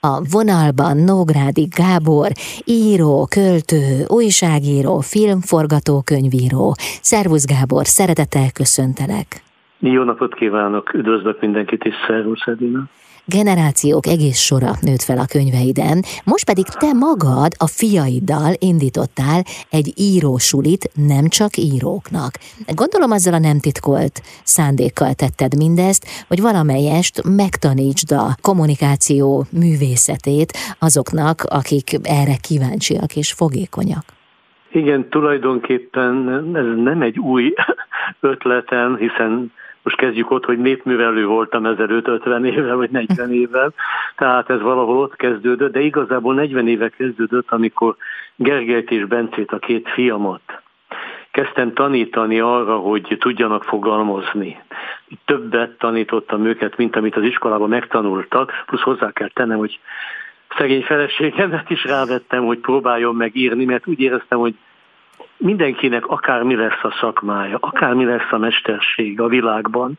A vonalban Nógrádi Gábor, író, költő, újságíró, filmforgatókönyvíró. Szervusz Gábor, szeretettel köszöntelek. Jó napot kívánok, üdvözlök mindenkit, és szervusz Edina generációk egész sora nőtt fel a könyveiden, most pedig te magad a fiaiddal indítottál egy írósulit nem csak íróknak. Gondolom azzal a nem titkolt szándékkal tetted mindezt, hogy valamelyest megtanítsd a kommunikáció művészetét azoknak, akik erre kíváncsiak és fogékonyak. Igen, tulajdonképpen ez nem egy új ötletem, hiszen most kezdjük ott, hogy népművelő voltam 1550 évvel vagy 40 évvel, tehát ez valahol ott kezdődött, de igazából 40 éve kezdődött, amikor Gergelyt és Bencét, a két fiamat kezdtem tanítani arra, hogy tudjanak fogalmazni. Többet tanítottam őket, mint amit az iskolában megtanultak, plusz hozzá kell tennem, hogy szegény feleségemet is rávettem, hogy próbáljon megírni, mert úgy éreztem, hogy mindenkinek akármi lesz a szakmája, akármi lesz a mesterség a világban,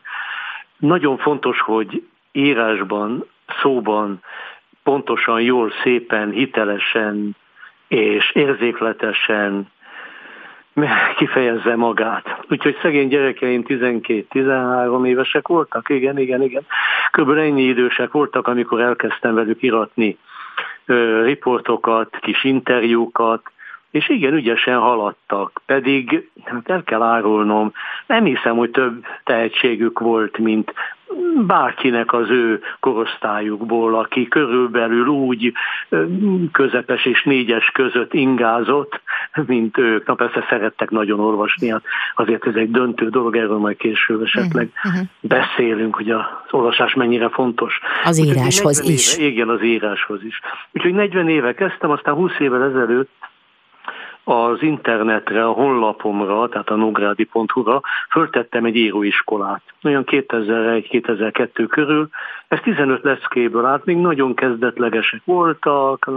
nagyon fontos, hogy írásban, szóban, pontosan, jól, szépen, hitelesen és érzékletesen kifejezze magát. Úgyhogy szegény gyerekeim 12-13 évesek voltak, igen, igen, igen. Körülbelül ennyi idősek voltak, amikor elkezdtem velük iratni riportokat, kis interjúkat, és igen, ügyesen haladtak, pedig hát el kell árulnom, nem hiszem, hogy több tehetségük volt, mint bárkinek az ő korosztályukból, aki körülbelül úgy közepes és négyes között ingázott, mint ők. Na persze szerettek nagyon olvasni, hát azért ez egy döntő dolog, erről majd később esetleg uh-huh. beszélünk, hogy az olvasás mennyire fontos. Az íráshoz is. Éve, igen, az íráshoz is. Úgyhogy 40 éve kezdtem, aztán 20 évvel ezelőtt az internetre, a honlapomra, tehát a nográdi.hu-ra föltettem egy íróiskolát. Olyan 2001-2002 körül. Ez 15 leszkéből állt, még nagyon kezdetlegesek voltak,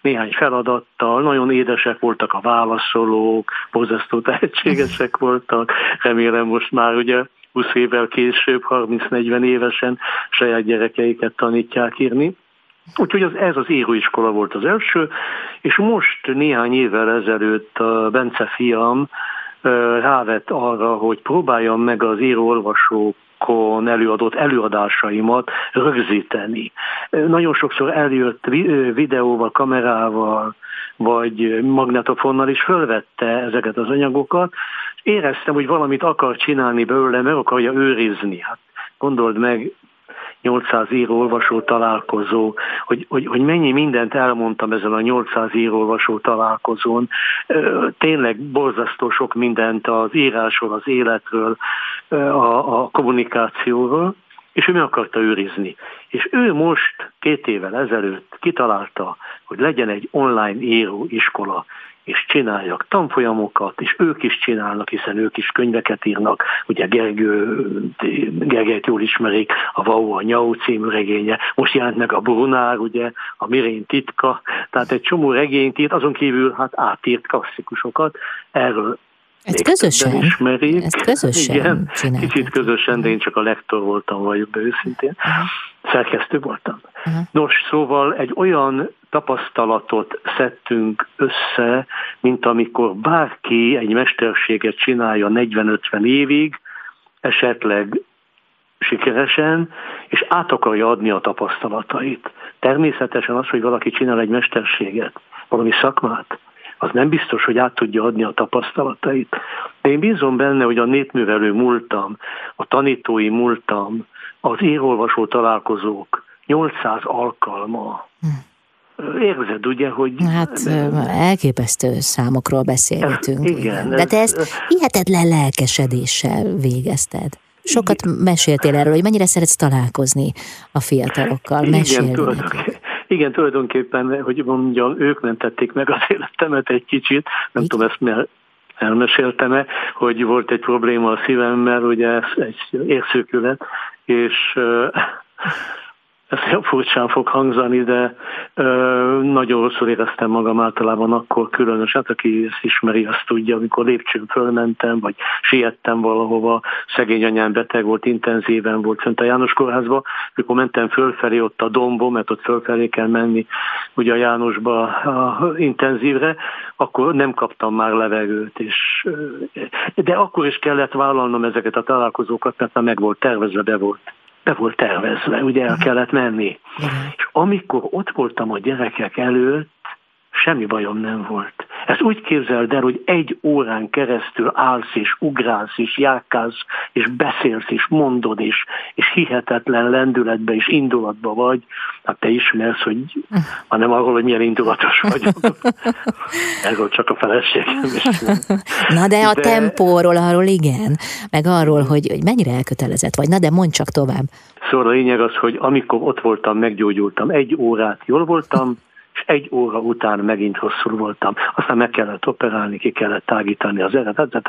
néhány feladattal, nagyon édesek voltak a válaszolók, borzasztó tehetségesek voltak. Remélem most már ugye 20 évvel később, 30-40 évesen saját gyerekeiket tanítják írni. Úgyhogy az, ez az íróiskola volt az első, és most néhány évvel ezelőtt a Bence fiam rávett arra, hogy próbáljam meg az író-olvasókon előadott előadásaimat rögzíteni. Nagyon sokszor eljött videóval, kamerával, vagy magnetofonnal is fölvette ezeket az anyagokat, éreztem, hogy valamit akar csinálni belőle, meg akarja őrizni. Hát gondold meg, 800 író-olvasó találkozó, hogy, hogy, hogy mennyi mindent elmondtam ezen a 800 író-olvasó találkozón. Tényleg borzasztó sok mindent az írásról, az életről, a, a kommunikációról, és ő meg akarta őrizni. És ő most két évvel ezelőtt kitalálta, hogy legyen egy online íróiskola, és csináljak tanfolyamokat, és ők is csinálnak, hiszen ők is könyveket írnak. Ugye Gergő, Gergelyt jól ismerik, a Vau a Nyau című regénye, most jelent meg a Brunár, ugye, a Mirén titka, tehát egy csomó regényt írt, azon kívül hát átírt klasszikusosokat, erről ezt közösen, ismerik. ezt közösen Igen, csinálták. kicsit közösen, de én csak a lektor voltam, vagy őszintén. Uh-huh. Szerkesztő voltam. Uh-huh. Nos, szóval egy olyan tapasztalatot szedtünk össze, mint amikor bárki egy mesterséget csinálja 40-50 évig, esetleg sikeresen, és át akarja adni a tapasztalatait. Természetesen az, hogy valaki csinál egy mesterséget, valami szakmát, az nem biztos, hogy át tudja adni a tapasztalatait. De én bízom benne, hogy a népművelő múltam, a tanítói múltam, az írolvasó találkozók 800 alkalma, hm Érzed, ugye, hogy... Hát elképesztő számokról beszélgetünk. Igen. De te ezt hihetetlen lelkesedéssel végezted. Sokat igen. meséltél erről, hogy mennyire szeretsz találkozni a fiatalokkal, mesélni igen, igen, tulajdonképpen, hogy mondjam, ők mentették meg az életemet egy kicsit, nem igen. tudom ezt mert elmeséltem-e, hogy volt egy probléma a szívemmel, ugye egy érszőkület, és ez furcsán fog hangzani, de ö, nagyon rosszul éreztem magam általában akkor különösen, hát aki ezt ismeri, azt tudja, amikor lépcsőn fölmentem, vagy siettem valahova, szegény anyám beteg volt, intenzíven volt fönt a János kórházba, amikor mentem fölfelé ott a dombon, mert ott fölfelé kell menni ugye a Jánosba a intenzívre, akkor nem kaptam már levegőt, és, de akkor is kellett vállalnom ezeket a találkozókat, mert már meg volt tervezve, be volt be volt tervezve, ugye el kellett menni. És amikor ott voltam a gyerekek előtt, semmi bajom nem volt. Ezt úgy képzeld el, hogy egy órán keresztül állsz és ugrálsz és járkálsz és beszélsz és mondod és, és hihetetlen lendületbe és indulatba vagy. Hát te ismersz, hogy hanem arról, hogy milyen indulatos vagy. Erről csak a feleség. Na de a de... tempóról, arról igen, meg arról, hogy, hogy mennyire elkötelezett vagy. Na de mondd csak tovább. Szóval a lényeg az, hogy amikor ott voltam, meggyógyultam, egy órát jól voltam, és egy óra után megint rosszul voltam. Aztán meg kellett operálni, ki kellett tágítani az eredet,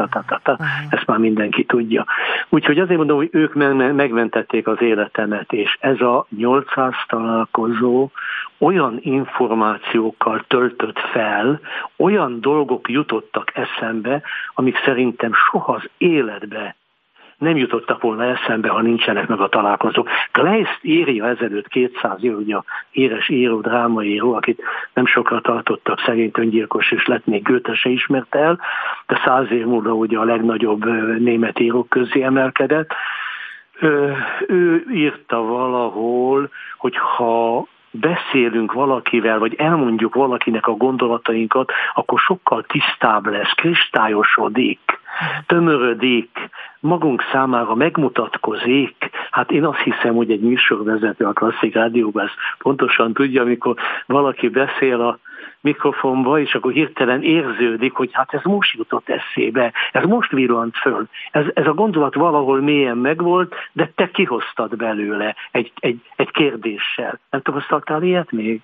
ezt már mindenki tudja. Úgyhogy azért mondom, hogy ők megmentették az életemet, és ez a 800 találkozó olyan információkkal töltött fel, olyan dolgok jutottak eszembe, amik szerintem soha az életbe nem jutottak volna eszembe, ha nincsenek meg a találkozók. Kleist írja ezelőtt 200 év, ugye a híres író, drámaíró, akit nem sokra tartottak, szegény öngyilkos, és lett még Goethe se ismerte el, de száz év múlva ugye a legnagyobb német írók közé emelkedett. Ő írta valahol, hogy ha beszélünk valakivel, vagy elmondjuk valakinek a gondolatainkat, akkor sokkal tisztább lesz, kristályosodik, tömörödik, magunk számára megmutatkozik. Hát én azt hiszem, hogy egy műsorvezető a klasszik rádióban ezt pontosan tudja, amikor valaki beszél a mikrofonba, és akkor hirtelen érződik, hogy hát ez most jutott eszébe, ez most villant föl. Ez, ez a gondolat valahol mélyen megvolt, de te kihoztad belőle egy, egy, egy kérdéssel. Nem tapasztaltál ilyet még?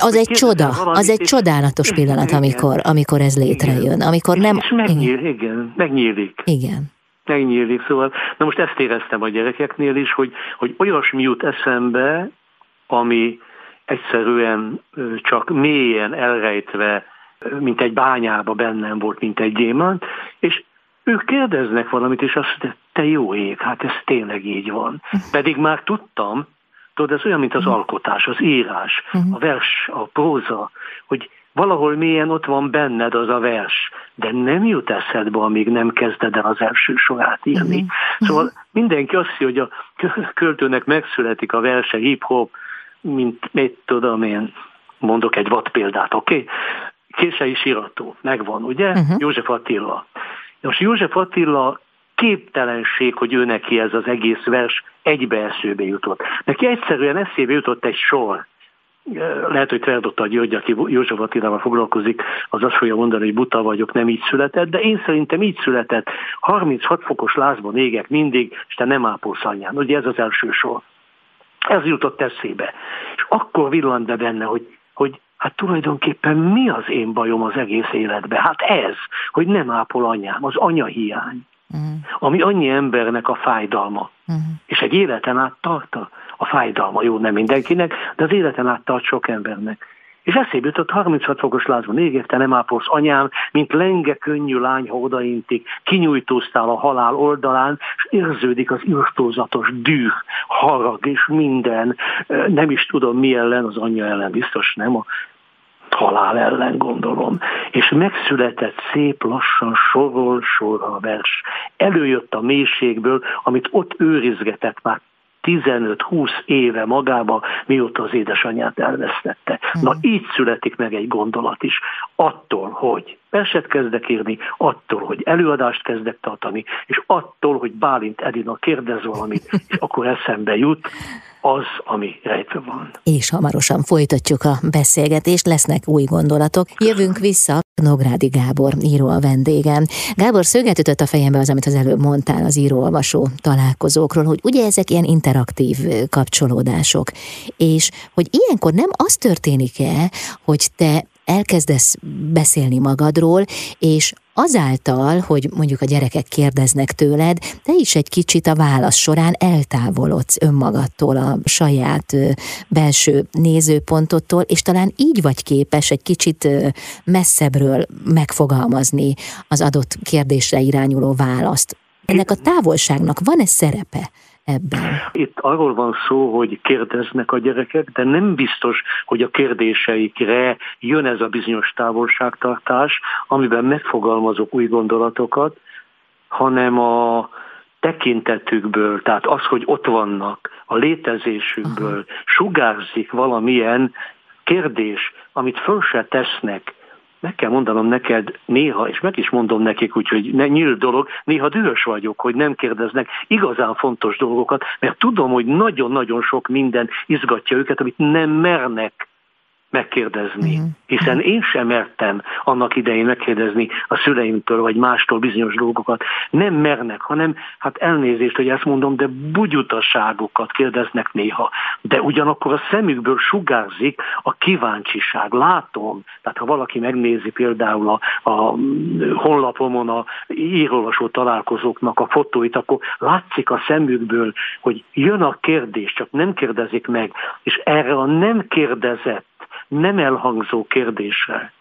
Az egy csoda, az egy csodálatos pillanat, amikor, amikor ez létrejön, amikor nem... És megnyíl, igen, megnyílik. Igen. Megnyílik, szóval, na most ezt éreztem a gyerekeknél is, hogy, hogy olyasmi jut eszembe, ami egyszerűen csak mélyen elrejtve, mint egy bányába bennem volt, mint egy gyémánt, és ők kérdeznek valamit, és azt mondja, te jó ég, hát ez tényleg így van. Pedig már tudtam, tudod, ez olyan, mint az alkotás, az írás, a vers, a próza, hogy valahol mélyen ott van benned az a vers, de nem jut eszedbe, amíg nem kezded el az első sorát írni. Szóval mindenki azt hiszi, hogy a költőnek megszületik a verse hip-hop, mint mit tudom én, mondok egy vad példát, oké? Okay? Kései sírató, megvan, ugye? Uh-huh. József Attila. Most József Attila képtelenség, hogy ő neki ez az egész vers egybe eszőbe jutott. Neki egyszerűen eszébe jutott egy sor. Lehet, hogy Tverdotta a György, aki József Attilával foglalkozik, az azt fogja mondani, hogy buta vagyok, nem így született, de én szerintem így született. 36 fokos lázban égek mindig, és te nem ápolsz anyán. Ugye ez az első sor. Ez jutott eszébe. És akkor villant be benne, hogy, hogy hát tulajdonképpen mi az én bajom az egész életben? Hát ez, hogy nem ápol anyám, az anyahiány. Uh-huh. Ami annyi embernek a fájdalma. Uh-huh. És egy életen át tart a fájdalma. Jó, nem mindenkinek, de az életen át tart sok embernek. És eszébe jutott 36 fokos lázban égette, nem ápolsz anyám, mint lenge könnyű lány, ha odaintik, kinyújtóztál a halál oldalán, és érződik az írtózatos düh, harag és minden, nem is tudom mi ellen, az anyja ellen biztos nem, a halál ellen gondolom. És megszületett szép lassan sorol sorra a vers. Előjött a mélységből, amit ott őrizgetett már 15-20 éve magába, mióta az édesanyját elvesztette. Na hmm. így születik meg egy gondolat is. Attól, hogy verset kezdek írni, attól, hogy előadást kezdek tartani, és attól, hogy Bálint Edina kérdez valamit, és akkor eszembe jut, az, ami rejtve van. És hamarosan folytatjuk a beszélgetést, lesznek új gondolatok. Jövünk vissza, Nográdi Gábor író a vendégem. Gábor szöget ütött a fejembe az, amit az előbb mondtál az író-olvasó találkozókról, hogy ugye ezek ilyen interaktív kapcsolódások, és hogy ilyenkor nem az történik-e, hogy te elkezdesz beszélni magadról, és azáltal, hogy mondjuk a gyerekek kérdeznek tőled, te is egy kicsit a válasz során eltávolodsz önmagadtól, a saját belső nézőpontottól, és talán így vagy képes egy kicsit messzebbről megfogalmazni az adott kérdésre irányuló választ. Ennek a távolságnak van-e szerepe ebben? Itt arról van szó, hogy kérdeznek a gyerekek, de nem biztos, hogy a kérdéseikre jön ez a bizonyos távolságtartás, amiben megfogalmazok új gondolatokat, hanem a tekintetükből, tehát az, hogy ott vannak, a létezésükből Aha. sugárzik valamilyen kérdés, amit föl se tesznek, meg kell mondanom neked néha, és meg is mondom nekik, úgyhogy ne nyílt dolog, néha dühös vagyok, hogy nem kérdeznek igazán fontos dolgokat, mert tudom, hogy nagyon-nagyon sok minden izgatja őket, amit nem mernek megkérdezni. Mm. Hiszen én sem mertem annak idején megkérdezni a szüleimtől, vagy mástól bizonyos dolgokat. Nem mernek, hanem hát elnézést, hogy ezt mondom, de bugyutaságokat kérdeznek néha. De ugyanakkor a szemükből sugárzik a kíváncsiság. Látom, tehát ha valaki megnézi például a, a honlapomon a írólvasó találkozóknak a fotóit, akkor látszik a szemükből, hogy jön a kérdés, csak nem kérdezik meg, és erre a nem kérdezett nem elhangzó kérdésre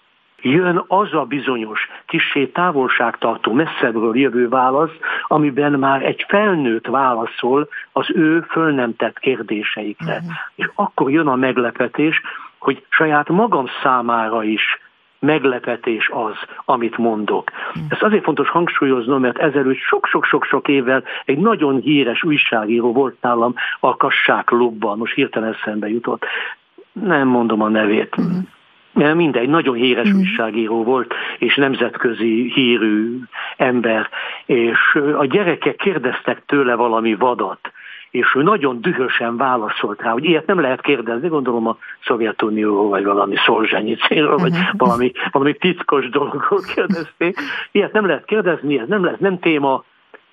jön az a bizonyos, kissé távolságtartó, messzebbről jövő válasz, amiben már egy felnőtt válaszol az ő föl nem tett kérdéseikre. Uh-huh. És akkor jön a meglepetés, hogy saját magam számára is meglepetés az, amit mondok. Uh-huh. Ezt azért fontos hangsúlyoznom, mert ezelőtt sok-sok-sok-sok évvel egy nagyon híres újságíró volt nálam a Kassák Klubban, most hirtelen eszembe jutott nem mondom a nevét. Uh-huh. Mindegy, nagyon híres uh-huh. újságíró volt, és nemzetközi hírű ember, és a gyerekek kérdeztek tőle valami vadat, és ő nagyon dühösen válaszolt rá, hogy ilyet nem lehet kérdezni, gondolom a Szovjetunióról, vagy valami Szolzsenyicéről, vagy uh-huh. valami, valami titkos dolgot kérdezték. Ilyet nem lehet kérdezni, ez nem lehet, nem téma,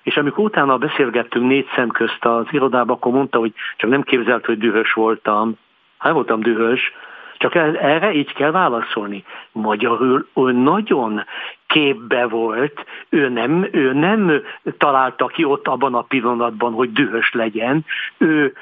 és amikor utána beszélgettünk négy szem közt az irodában, akkor mondta, hogy csak nem képzelt, hogy dühös voltam, Hát voltam dühös, csak erre így kell válaszolni. Magyarul ő nagyon képbe volt, ő nem, ő nem találta ki ott abban a pillanatban, hogy dühös legyen, ő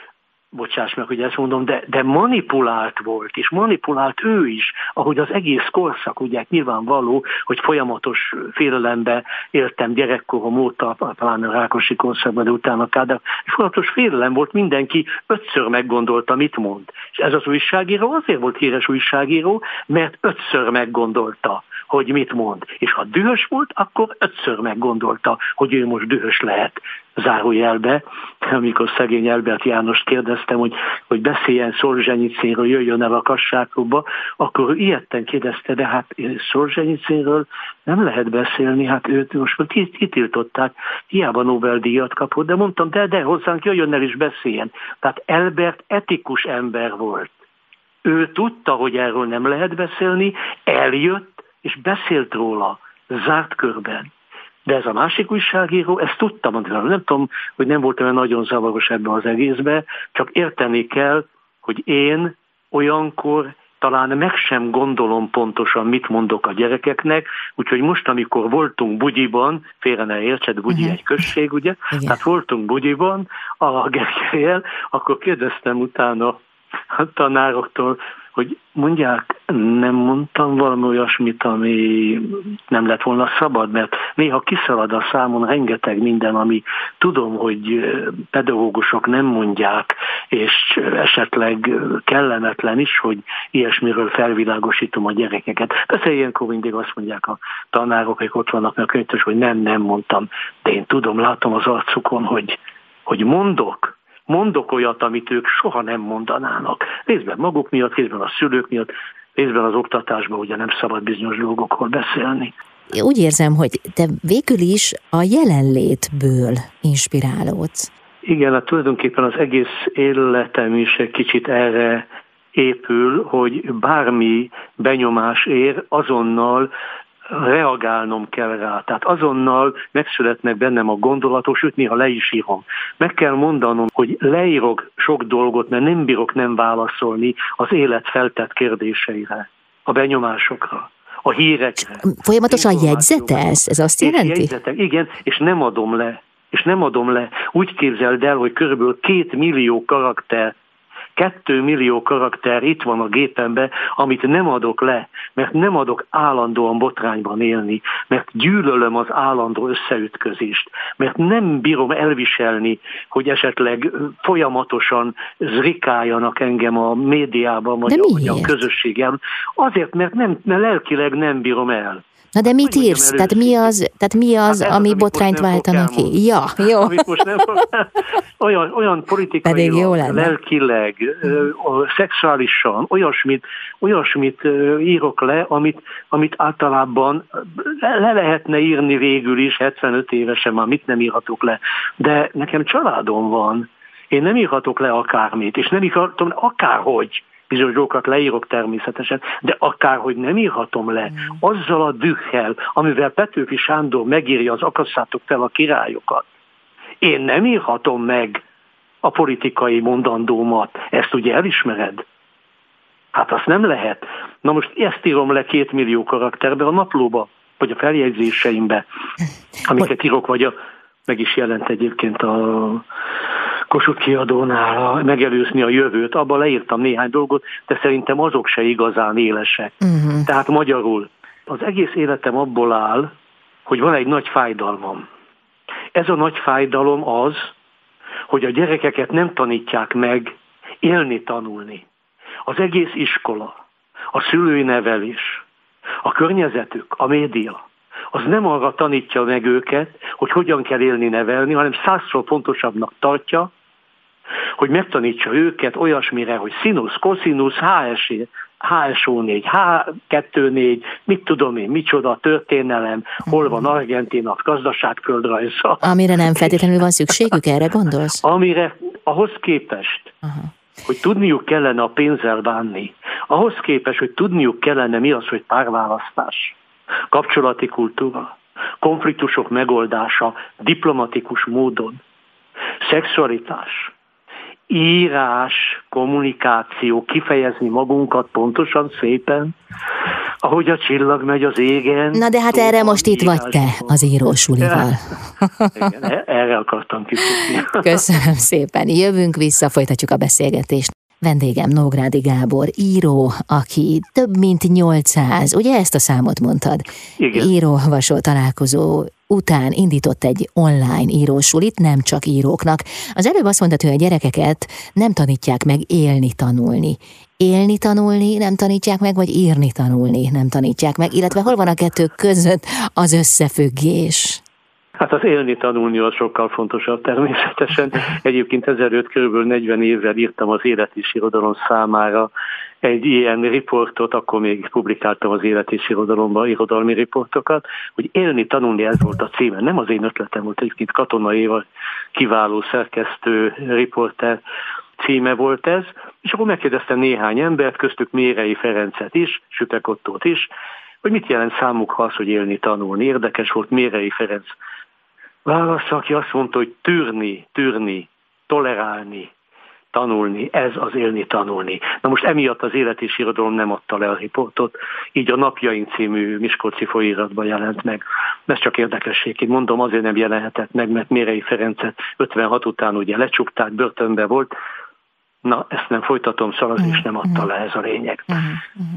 bocsáss meg, hogy ezt mondom, de, de manipulált volt, és manipulált ő is, ahogy az egész korszak, ugye nyilvánvaló, hogy folyamatos félelembe éltem gyerekkorom óta, talán a Rákosi korszakban, de utána Kádár, és folyamatos félelem volt, mindenki ötször meggondolta, mit mond. És ez az újságíró azért volt híres újságíró, mert ötször meggondolta, hogy mit mond. És ha dühös volt, akkor ötször meggondolta, hogy ő most dühös lehet zárójelbe, amikor szegény Albert Jánost kérdeztem, hogy, hogy beszéljen Szorzsenyicénről, jöjjön el a kassákokba, akkor ő ilyetten kérdezte, de hát Szorzsenyicénről nem lehet beszélni, hát őt most kitiltották, hiába Nobel-díjat kapott, de mondtam, de, de hozzánk jöjjön el is beszéljen. Tehát Albert etikus ember volt. Ő tudta, hogy erről nem lehet beszélni, eljött, és beszélt róla, zárt körben. De ez a másik újságíró, ezt tudtam, nem tudom, hogy nem volt olyan nagyon zavaros ebbe az egészbe, csak érteni kell, hogy én olyankor talán meg sem gondolom pontosan, mit mondok a gyerekeknek, úgyhogy most, amikor voltunk Bugyiban, félre ne értsed, Bugyi uh-huh. egy község, ugye? Igen. Tehát voltunk Bugyiban a Gergelyel, akkor kérdeztem utána a tanároktól, hogy mondják, nem mondtam valami olyasmit, ami nem lett volna szabad, mert néha kiszalad a számon rengeteg minden, ami tudom, hogy pedagógusok nem mondják, és esetleg kellemetlen is, hogy ilyesmiről felvilágosítom a gyerekeket. Persze ilyenkor mindig azt mondják a tanárok, hogy ott vannak a könyvtös, hogy nem, nem mondtam, de én tudom, látom az arcukon, hogy, hogy mondok, mondok olyat, amit ők soha nem mondanának. Részben maguk miatt, részben a szülők miatt, részben az oktatásban ugye nem szabad bizonyos dolgokról beszélni. Úgy érzem, hogy te végül is a jelenlétből inspirálódsz. Igen, hát tulajdonképpen az egész életem is egy kicsit erre épül, hogy bármi benyomás ér, azonnal reagálnom kell rá. Tehát azonnal megszületnek bennem a gondolatok, sőt néha le is írom. Meg kell mondanom, hogy leírok sok dolgot, mert nem bírok nem válaszolni az élet feltett kérdéseire a benyomásokra, a hírekre. Folyamatosan jegyzetelsz? Ez azt jelenti? Jegyzetek, igen, és nem adom le. És nem adom le. Úgy képzeld el, hogy körülbelül két millió karakter Kettő millió karakter itt van a gépemben, amit nem adok le, mert nem adok állandóan botrányban élni, mert gyűlölöm az állandó összeütközést, mert nem bírom elviselni, hogy esetleg folyamatosan zrikáljanak engem a médiában, vagy, a, vagy a közösségem. Azért, mert, nem, mert lelkileg nem bírom el. Na de mit írsz? Tehát mi az, tehát mi az hát ami botrányt váltana ki? Ja, jó. Amit most nem olyan, olyan politikai, Pedig jó lelkileg, szexuálisan, olyasmit, olyasmit írok le, amit, amit általában le lehetne írni végül is, 75 évesen már mit nem írhatok le. De nekem családom van, én nem írhatok le akármit, és nem írhatom akárhogy bizonyos dolgokat leírok természetesen, de akárhogy nem írhatom le, mm. azzal a dühhel, amivel Petőfi Sándor megírja az akasszátok fel a királyokat, én nem írhatom meg a politikai mondandómat. Ezt ugye elismered? Hát azt nem lehet. Na most ezt írom le két millió karakterbe a naplóba, vagy a feljegyzéseimbe, amiket írok, vagy a, meg is jelent egyébként a Kossuth kiadónál megelőzni a jövőt, abban leírtam néhány dolgot, de szerintem azok se igazán élesek. Uh-huh. Tehát magyarul, az egész életem abból áll, hogy van egy nagy fájdalmam. Ez a nagy fájdalom az, hogy a gyerekeket nem tanítják meg élni, tanulni. Az egész iskola, a szülői nevelés, a környezetük, a média, az nem arra tanítja meg őket, hogy hogyan kell élni, nevelni, hanem százszor pontosabbnak tartja, hogy megtanítsa őket olyasmire, hogy színusz, koszinusz, HS, HSO4, H24, mit tudom én, micsoda történelem, hol van Argentina, gazdaságföldrajza. Amire nem feltétlenül van szükségük, erre gondolsz? Amire ahhoz képest, Aha. hogy tudniuk kellene a pénzzel bánni, ahhoz képest, hogy tudniuk kellene mi az, hogy párválasztás, kapcsolati kultúra, konfliktusok megoldása diplomatikus módon, szexualitás, írás, kommunikáció, kifejezni magunkat pontosan, szépen, ahogy a csillag megy az égen. Na de hát erre most itt vagy te az írósulival. Igen, e- erre akartam kifutni. Köszönöm szépen. Jövünk vissza, folytatjuk a beszélgetést. Vendégem Nógrádi Gábor, író, aki több mint 800, ugye ezt a számot mondtad? Igen. Író-havasol találkozó után indított egy online írósulit, nem csak íróknak. Az előbb azt mondta, hogy a gyerekeket nem tanítják meg élni, tanulni. Élni, tanulni nem tanítják meg, vagy írni, tanulni nem tanítják meg, illetve hol van a kettő között az összefüggés? Hát az élni tanulni az sokkal fontosabb természetesen. Egyébként 1005 kb. 40 évvel írtam az élet és irodalom számára egy ilyen riportot, akkor még publikáltam az élet és irodalomban irodalmi riportokat, hogy élni, tanulni ez volt a címe. Nem az én ötletem volt, egyébként Katona Éva kiváló szerkesztő, riporter címe volt ez, és akkor megkérdeztem néhány embert, köztük Mérei Ferencet is, Sütek Ottót is, hogy mit jelent számukra az, hogy élni, tanulni. Érdekes volt Mérei Ferenc válasz, aki azt mondta, hogy tűrni, tűrni, tolerálni, tanulni, ez az élni, tanulni. Na most emiatt az élet és irodalom nem adta le a riportot, így a Napjaink című Miskolci folyóiratban jelent meg. Ez csak érdekességként mondom, azért nem jelenhetett meg, mert Mérei Ferencet 56 után ugye lecsukták, börtönbe volt, Na, ezt nem folytatom, szalad, és nem adta le ez a lényeg.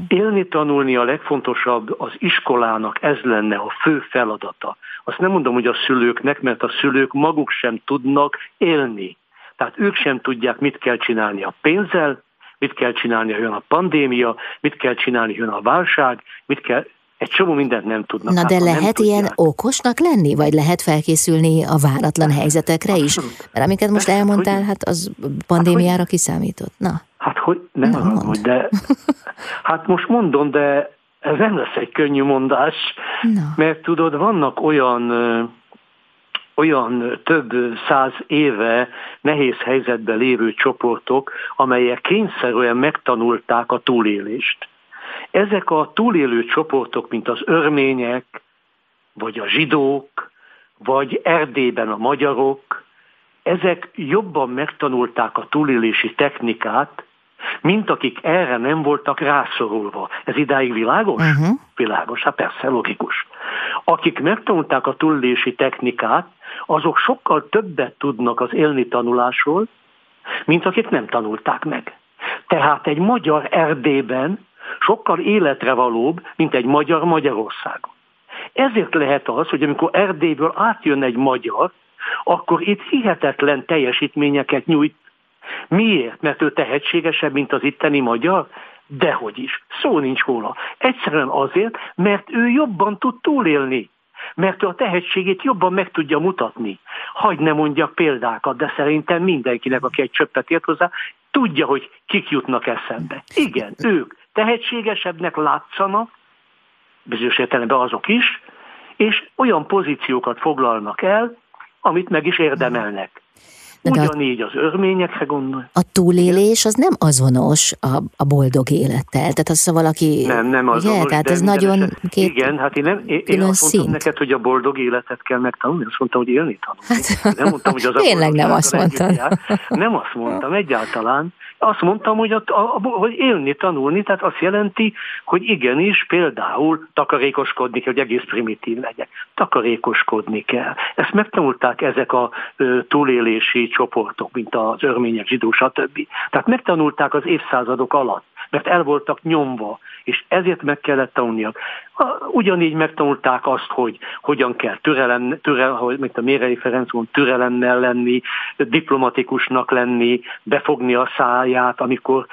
Élni, tanulni a legfontosabb, az iskolának ez lenne a fő feladata. Azt nem mondom, hogy a szülőknek, mert a szülők maguk sem tudnak élni. Tehát ők sem tudják, mit kell csinálni a pénzzel, mit kell csinálni, ha jön a pandémia, mit kell csinálni, ha jön a válság, mit kell, egy csomó mindent nem tudnak. Na de lehet ilyen okosnak lenni, vagy lehet felkészülni a váratlan helyzetekre is? Mert amiket most elmondtál, hát az pandémiára hát, kiszámított. Na. Hát hogy, nem Na, mondom, hogy de, hát most mondom, de ez nem lesz egy könnyű mondás, Na. mert tudod, vannak olyan olyan több száz éve nehéz helyzetben lévő csoportok, amelyek kényszerűen megtanulták a túlélést. Ezek a túlélő csoportok, mint az örmények, vagy a zsidók, vagy Erdélyben a magyarok, ezek jobban megtanulták a túlélési technikát, mint akik erre nem voltak rászorulva. Ez idáig világos? Uh-huh. Világos, hát persze, logikus. Akik megtanulták a túlélési technikát, azok sokkal többet tudnak az élni tanulásról, mint akik nem tanulták meg. Tehát egy magyar Erdélyben sokkal életre valóbb, mint egy magyar Magyarországon. Ezért lehet az, hogy amikor Erdélyből átjön egy magyar, akkor itt hihetetlen teljesítményeket nyújt. Miért? Mert ő tehetségesebb, mint az itteni magyar? Dehogy is. Szó nincs róla. Egyszerűen azért, mert ő jobban tud túlélni mert ő a tehetségét jobban meg tudja mutatni. Hagy ne mondjak példákat, de szerintem mindenkinek, aki egy csöppet ért hozzá, tudja, hogy kik jutnak eszembe. Igen, ők tehetségesebbnek látszanak, bizonyos értelemben azok is, és olyan pozíciókat foglalnak el, amit meg is érdemelnek. Ugyanígy az örményekre gondol. A túlélés az nem azonos a, a boldog élettel. Tehát az, ha valaki... Nem, nem azonos. Ugye? Tehát ez nagyon két Igen, hát én, nem, én, én azt mondtam szint. neked, hogy a boldog életet kell megtanulni. Azt mondtam, hogy élni tanulni. Hát, nem mondtam, hogy az Tényleg nem azt mondtam. Nem azt mondtam egyáltalán. Azt mondtam, hogy, a, a, hogy élni, tanulni, tehát azt jelenti, hogy igenis például takarékoskodni kell, hogy egész primitív legyek. Takarékoskodni kell. Ezt megtanulták ezek a ö, túlélési csoportok, mint az örmények, zsidó, stb. Tehát megtanulták az évszázadok alatt, mert el voltak nyomva, és ezért meg kellett tanulniak. Ugyanígy megtanulták azt, hogy hogyan kell türelem, türel, hogy, mint a Mérei Ferenc mond, türelemmel lenni, diplomatikusnak lenni, befogni a száját, amikor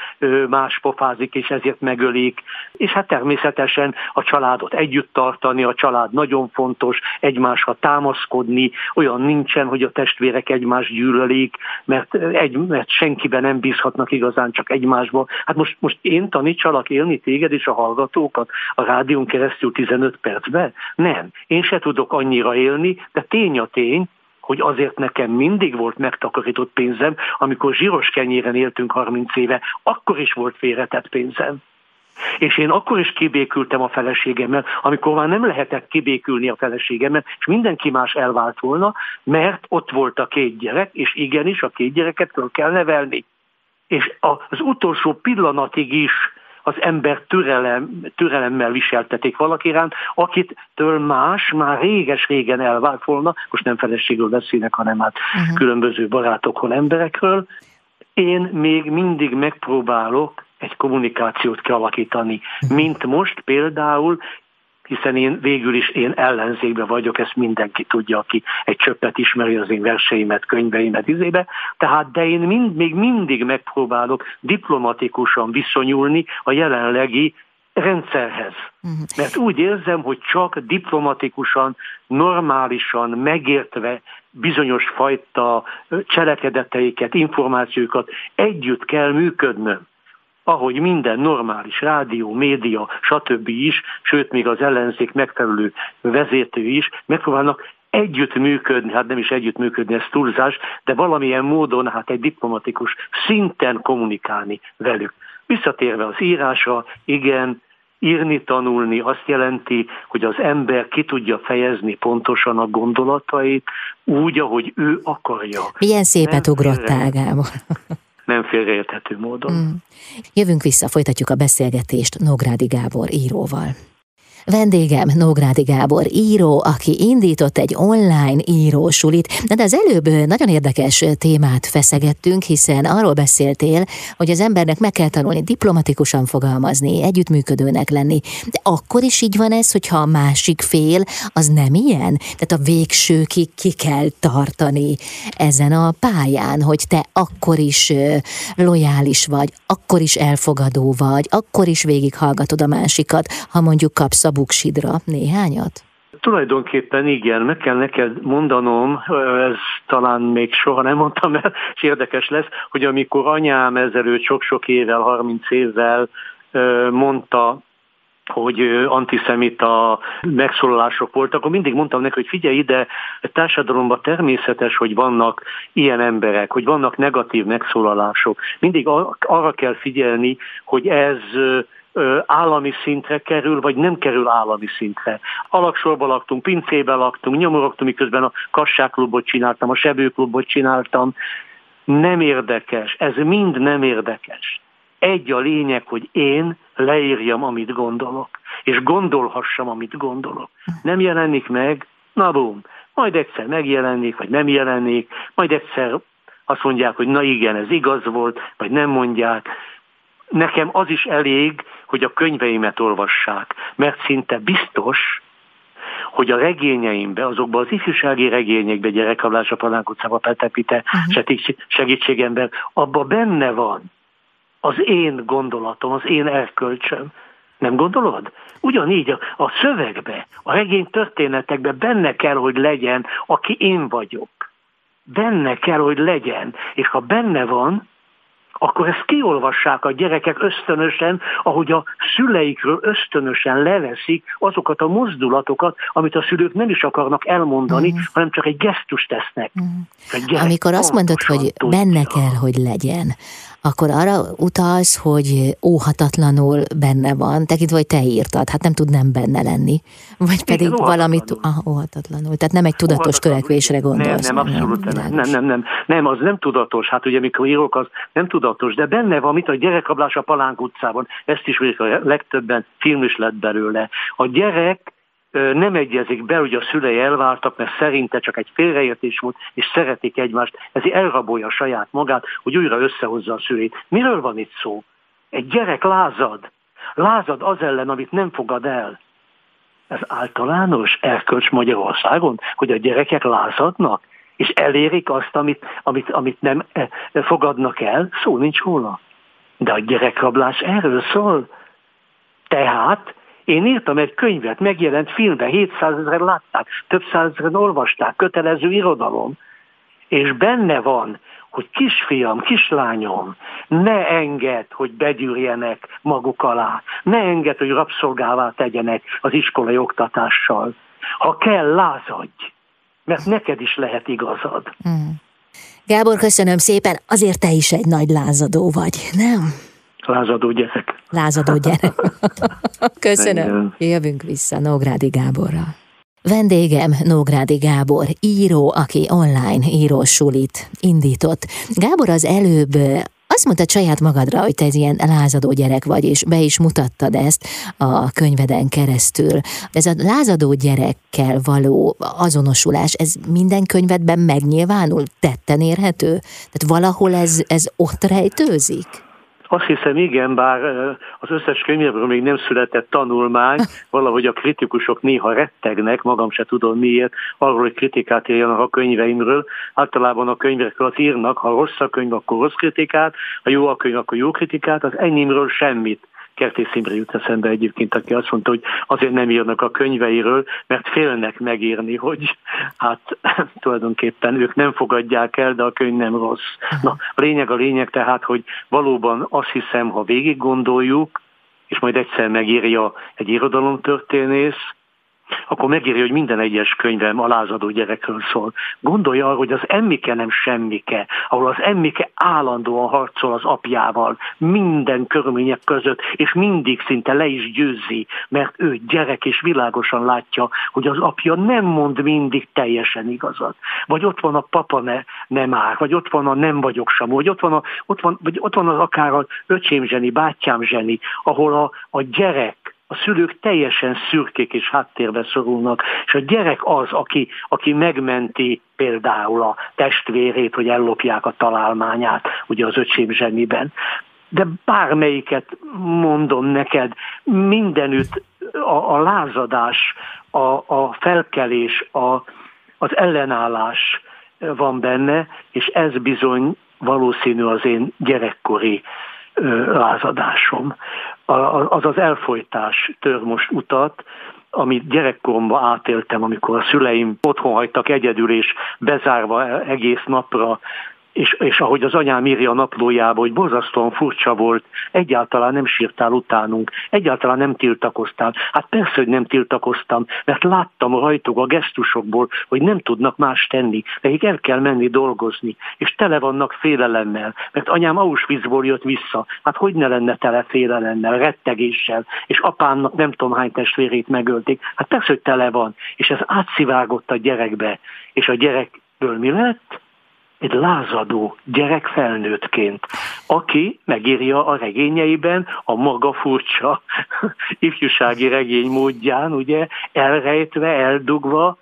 más pofázik, és ezért megölik. És hát természetesen a családot együtt tartani, a család nagyon fontos, egymásra támaszkodni, olyan nincsen, hogy a testvérek egymást gyűlölik, mert, egy, mert senkiben nem bízhatnak igazán, csak egymásban. Hát most, most én tanítsalak élni téged és a hallgatókat a rádión keresztül, keresztül 15 percbe? Nem. Én se tudok annyira élni, de tény a tény, hogy azért nekem mindig volt megtakarított pénzem, amikor zsíros kenyéren éltünk 30 éve, akkor is volt félretett pénzem. És én akkor is kibékültem a feleségemmel, amikor már nem lehetett kibékülni a feleségemmel, és mindenki más elvált volna, mert ott volt a két gyerek, és igenis a két gyereket föl kell nevelni. És az utolsó pillanatig is az ember türelem, türelemmel viseltetik valaki iránt, akit től más már réges-régen elvált volna, most nem feleségről beszélnek, hanem hát uh-huh. különböző barátokról, emberekről. Én még mindig megpróbálok egy kommunikációt kialakítani, uh-huh. mint most például hiszen én végül is én ellenzékben vagyok, ezt mindenki tudja, aki egy csöppet ismeri az én verseimet, könyveimet izébe, tehát de én mind, még mindig megpróbálok diplomatikusan viszonyulni a jelenlegi rendszerhez. Mhm. Mert úgy érzem, hogy csak diplomatikusan, normálisan, megértve bizonyos fajta cselekedeteiket, információkat együtt kell működnöm ahogy minden normális rádió, média, stb. is, sőt még az ellenzék megfelelő vezető is megpróbálnak együtt működni, hát nem is együtt működni, ez túlzás, de valamilyen módon hát egy diplomatikus szinten kommunikálni velük. Visszatérve az írásra, igen, írni, tanulni azt jelenti, hogy az ember ki tudja fejezni pontosan a gondolatait úgy, ahogy ő akarja. Milyen szépet ugrottál, Gábor nem félreérthető módon. Mm. Jövünk vissza, folytatjuk a beszélgetést Nógrádi Gábor íróval. Vendégem Nógrádi Gábor író, aki indított egy online írósulit. De az előbb nagyon érdekes témát feszegettünk, hiszen arról beszéltél, hogy az embernek meg kell tanulni diplomatikusan fogalmazni, együttműködőnek lenni. De akkor is így van ez, hogyha a másik fél az nem ilyen? Tehát a végsőkig ki kell tartani ezen a pályán, hogy te akkor is lojális vagy, akkor is elfogadó vagy, akkor is végighallgatod a másikat, ha mondjuk kapsz a buksidra néhányat? Tulajdonképpen igen, meg kell neked mondanom, ez talán még soha nem mondtam el, érdekes lesz, hogy amikor anyám ezelőtt sok-sok évvel, 30 évvel mondta hogy antiszemita megszólalások voltak, akkor mindig mondtam neki, hogy figyelj ide, a társadalomban természetes, hogy vannak ilyen emberek, hogy vannak negatív megszólalások. Mindig arra kell figyelni, hogy ez állami szintre kerül, vagy nem kerül állami szintre. Alaksorban laktunk, pincében laktunk, nyomorogtunk, miközben a kassáklubot csináltam, a sebőklubot csináltam. Nem érdekes, ez mind nem érdekes. Egy a lényeg, hogy én leírjam, amit gondolok, és gondolhassam, amit gondolok. Nem jelenik meg, na bum, majd egyszer megjelenik, vagy nem jelenik, majd egyszer azt mondják, hogy na igen, ez igaz volt, vagy nem mondják. Nekem az is elég, hogy a könyveimet olvassák, mert szinte biztos, hogy a regényeimbe, azokban az ifjúsági regényekbe, gyerekrablás a Palánk utcába, Petepite, uh-huh. segítségember, abban benne van az én gondolatom, az én erkölcsöm. Nem gondolod? Ugyanígy a, a szövegbe, a regény történetekbe benne kell, hogy legyen, aki én vagyok. Benne kell, hogy legyen. És ha benne van, akkor ezt kiolvassák a gyerekek ösztönösen, ahogy a szüleikről ösztönösen leveszik azokat a mozdulatokat, amit a szülők nem is akarnak elmondani, mm. hanem csak egy gesztust tesznek. Mm. Amikor azt mondod, hogy benne kell, hogy legyen, akkor arra utalsz, hogy óhatatlanul benne van, tekintve, hogy te írtad, hát nem tud nem benne lenni. Vagy pedig Igen, valamit, ah, óhatatlanul, tehát nem egy tudatos törekvésre gondolsz. Nem, nem, abszolút nem, nem, nem, nem, nem, az nem tudatos, hát ugye mikor írok, az nem tudatos, de benne van, mint a gyerekrablás a Palánk utcában, ezt is a legtöbben film is lett belőle. A gyerek nem egyezik be, hogy a szülei elváltak, mert szerinte csak egy félreértés volt, és szeretik egymást, ezért elrabolja saját magát, hogy újra összehozza a szüleit. Miről van itt szó? Egy gyerek lázad. Lázad az ellen, amit nem fogad el. Ez általános erkölcs Magyarországon, hogy a gyerekek lázadnak, és elérik azt, amit, amit, amit nem fogadnak el, szó nincs róla. De a gyerekrablás erről szól. Tehát én írtam egy könyvet, megjelent filmben, 700 ezeren látták, több százezeren olvasták, kötelező irodalom, és benne van, hogy kisfiam, kislányom, ne enged, hogy begyűrjenek maguk alá, ne enged, hogy rabszolgává tegyenek az iskolai oktatással. Ha kell, lázadj, mert neked is lehet igazad. Mm. Gábor, köszönöm szépen, azért te is egy nagy lázadó vagy, nem? Lázadó gyerek. Lázadó gyerek. Köszönöm. Jövünk vissza Nógrádi Gáborra. Vendégem Nógrádi Gábor, író, aki online írósulit indított. Gábor az előbb azt mondta saját magadra, hogy te egy ilyen lázadó gyerek vagy, és be is mutattad ezt a könyveden keresztül. Ez a lázadó gyerekkel való azonosulás, ez minden könyvedben megnyilvánul, tetten érhető? Tehát valahol ez, ez ott rejtőzik? Azt hiszem, igen, bár az összes könyvéből még nem született tanulmány, valahogy a kritikusok néha rettegnek, magam se tudom miért, arról, hogy kritikát írjanak a könyveimről. Általában a könyvekről az írnak, ha rossz a könyv, akkor rossz kritikát, ha jó a könyv, akkor jó kritikát, az enyémről semmit. Kertész Imre jut eszembe egyébként, aki azt mondta, hogy azért nem írnak a könyveiről, mert félnek megírni, hogy hát tulajdonképpen ők nem fogadják el, de a könyv nem rossz. Na, a lényeg a lényeg tehát, hogy valóban azt hiszem, ha végig gondoljuk, és majd egyszer megírja egy irodalomtörténész, akkor megírja, hogy minden egyes könyvem a lázadó gyerekről szól. Gondolja arra, hogy az emmike nem semmike, ahol az emmike állandóan harcol az apjával, minden körülmények között, és mindig szinte le is győzi, mert ő gyerek és világosan látja, hogy az apja nem mond mindig teljesen igazat. Vagy ott van a papa ne, nem áll, vagy ott van a nem vagyok sem, vagy ott van, a, ott van, vagy ott van az akár az öcsém zseni, bátyám zseni, ahol a, a gyerek a szülők teljesen szürkék és háttérbe szorulnak, és a gyerek az, aki, aki megmenti például a testvérét, hogy ellopják a találmányát, ugye az öcsém zseniben. De bármelyiket mondom neked, mindenütt a, a lázadás, a, a felkelés, a, az ellenállás van benne, és ez bizony valószínű az én gyerekkori lázadásom. Az az elfolytás tör most utat, amit gyerekkoromban átéltem, amikor a szüleim otthon hagytak egyedül és bezárva egész napra és, és ahogy az anyám írja a naplójába, hogy borzasztóan furcsa volt, egyáltalán nem sírtál utánunk, egyáltalán nem tiltakoztál. Hát persze, hogy nem tiltakoztam, mert láttam rajtuk a gesztusokból, hogy nem tudnak más tenni, nekik el kell menni dolgozni, és tele vannak félelemmel, mert anyám Auschwitzból jött vissza, hát hogy ne lenne tele félelemmel, rettegéssel, és apámnak nem tudom hány testvérét megölték, hát persze, hogy tele van, és ez átszivárgott a gyerekbe, és a gyerekből mi lett? Egy lázadó gyerek felnőttként, aki megírja a regényeiben a maga furcsa ifjúsági regény módján, ugye, elrejtve, eldugva,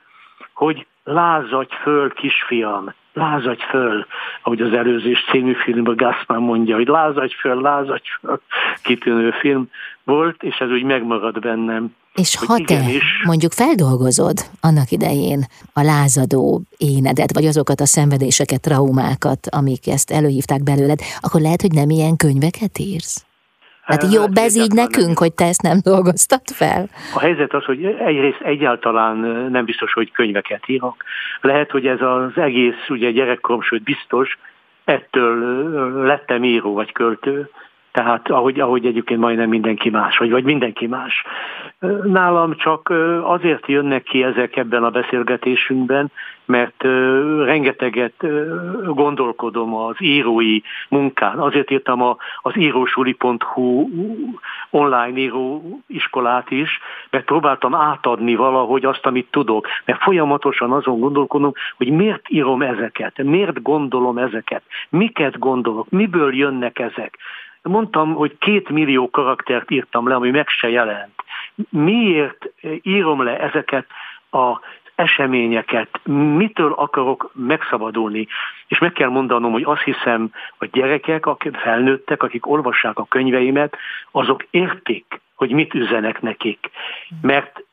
hogy lázadj föl, kisfiam, lázadj föl, ahogy az előzés című filmben Gaspar mondja, hogy lázadj föl, lázadj föl, kitűnő film volt, és ez úgy megmarad bennem. És ha te mondjuk feldolgozod annak idején a lázadó énedet, vagy azokat a szenvedéseket, traumákat, amik ezt előhívták belőled, akkor lehet, hogy nem ilyen könyveket írsz? Hát, hát jobb ez így nekünk, hogy te ezt nem dolgoztad fel? A helyzet az, hogy egyrészt egyáltalán nem biztos, hogy könyveket írok. Lehet, hogy ez az egész, ugye gyerekkorom, sőt biztos, ettől lettem író vagy költő, tehát ahogy, ahogy egyébként majdnem mindenki más, vagy, vagy mindenki más. Nálam csak azért jönnek ki ezek ebben a beszélgetésünkben, mert rengeteget gondolkodom az írói munkán. Azért írtam a, az írósuli.hu online íróiskolát is, mert próbáltam átadni valahogy azt, amit tudok. Mert folyamatosan azon gondolkodom, hogy miért írom ezeket, miért gondolom ezeket, miket gondolok, miből jönnek ezek. Mondtam, hogy két millió karaktert írtam le, ami meg se jelent. Miért írom le ezeket a eseményeket, mitől akarok megszabadulni. És meg kell mondanom, hogy azt hiszem, a gyerekek, akik felnőttek, akik olvassák a könyveimet, azok értik, hogy mit üzenek nekik. Mert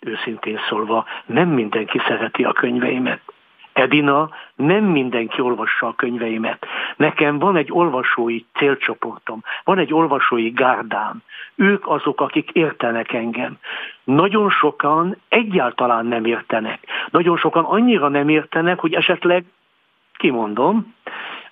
őszintén szólva, nem mindenki szereti a könyveimet. Edina, nem mindenki olvassa a könyveimet. Nekem van egy olvasói célcsoportom, van egy olvasói gárdám. Ők azok, akik értenek engem. Nagyon sokan egyáltalán nem értenek. Nagyon sokan annyira nem értenek, hogy esetleg, kimondom,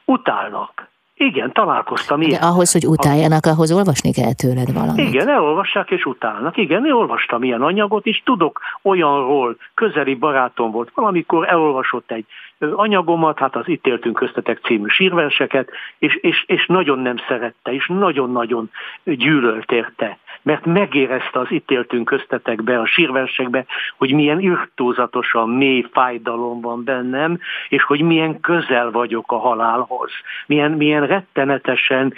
utálnak. Igen, találkoztam ilyen. De ahhoz, hogy utáljanak, ahhoz olvasni kell tőled valamit. Igen, elolvassák és utálnak. Igen, én olvastam ilyen anyagot, és tudok olyanról, közeli barátom volt, valamikor elolvasott egy anyagomat, hát az Itt éltünk köztetek című sírverseket, és, és, és nagyon nem szerette, és nagyon-nagyon gyűlölt érte mert megérezte az itt éltünk köztetekbe, a sírversekbe, hogy milyen irtózatosan mély fájdalom van bennem, és hogy milyen közel vagyok a halálhoz, milyen, milyen rettenetesen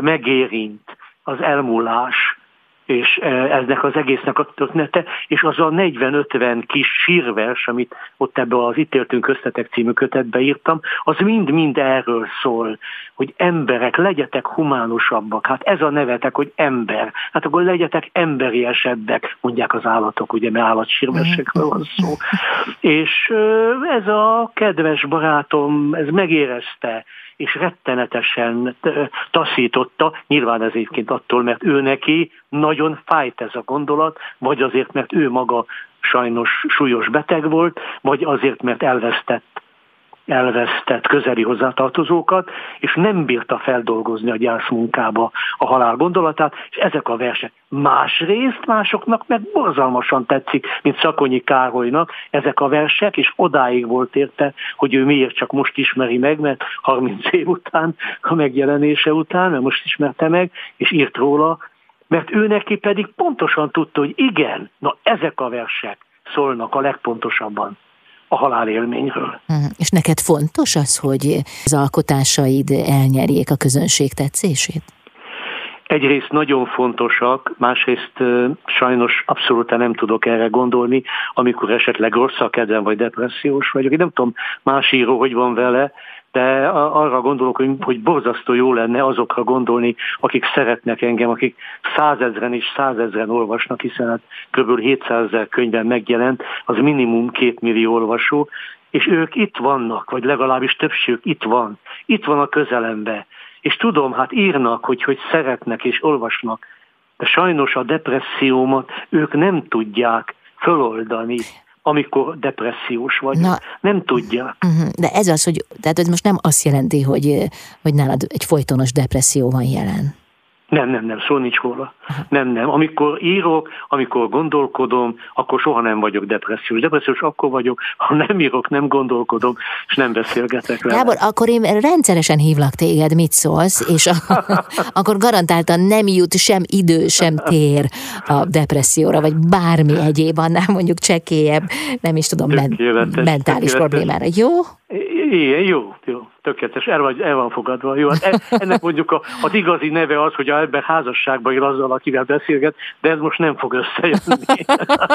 megérint az elmúlás, és eznek az egésznek a története, és az a 40-50 kis sírvers, amit ott ebbe az Itt éltünk köztetek című kötetbe írtam, az mind-mind erről szól, hogy emberek, legyetek humánusabbak. Hát ez a nevetek, hogy ember. Hát akkor legyetek emberiesebbek, mondják az állatok, ugye, mert állatsírversekről van szó. És ez a kedves barátom, ez megérezte, és rettenetesen taszította, nyilván ez egyébként attól, mert ő neki nagyon fájt ez a gondolat, vagy azért, mert ő maga sajnos súlyos beteg volt, vagy azért, mert elvesztett elvesztett közeli hozzátartozókat, és nem bírta feldolgozni a gyászmunkába a halál gondolatát, és ezek a versek másrészt másoknak meg borzalmasan tetszik, mint Szakonyi Károlynak ezek a versek, és odáig volt érte, hogy ő miért csak most ismeri meg, mert 30 év után, a megjelenése után, mert most ismerte meg, és írt róla, mert ő neki pedig pontosan tudta, hogy igen, na ezek a versek szólnak a legpontosabban a halálélményről. Mhm. És neked fontos az, hogy az alkotásaid elnyerjék a közönség tetszését? Egyrészt nagyon fontosak, másrészt sajnos abszolút nem tudok erre gondolni, amikor esetleg rossz a kedvem, vagy depressziós vagyok. Én nem tudom más író, hogy van vele, de arra gondolok, hogy, borzasztó jó lenne azokra gondolni, akik szeretnek engem, akik százezren és százezren olvasnak, hiszen hát kb. 700 ezer könyvben megjelent, az minimum két millió olvasó, és ők itt vannak, vagy legalábbis többségük itt van, itt van a közelembe. És tudom, hát írnak, hogy, hogy szeretnek és olvasnak, de sajnos a depressziómat ők nem tudják föloldani amikor depressziós vagy. Na, nem tudja. Uh-huh. De ez az, hogy tehát ez most nem azt jelenti, hogy, hogy nálad egy folytonos depresszió van jelen. Nem, nem, nem, szó nincs róla. Nem, nem. Amikor írok, amikor gondolkodom, akkor soha nem vagyok depressziós. Depressziós akkor vagyok, ha nem írok, nem gondolkodom, és nem beszélgetek vele. Gábor, akkor én rendszeresen hívlak téged, mit szólsz, és a, akkor garantáltan nem jut sem idő, sem tér a depresszióra, vagy bármi egyéb, annál mondjuk csekélyebb, nem is tudom, men- mentális problémára. Jó? Igen, jó, jó, tökéletes, el, vagy, el van fogadva. Jó, hát e, ennek mondjuk a, az igazi neve az, hogy a ember házasságban él azzal, akivel beszélget, de ez most nem fog összejönni.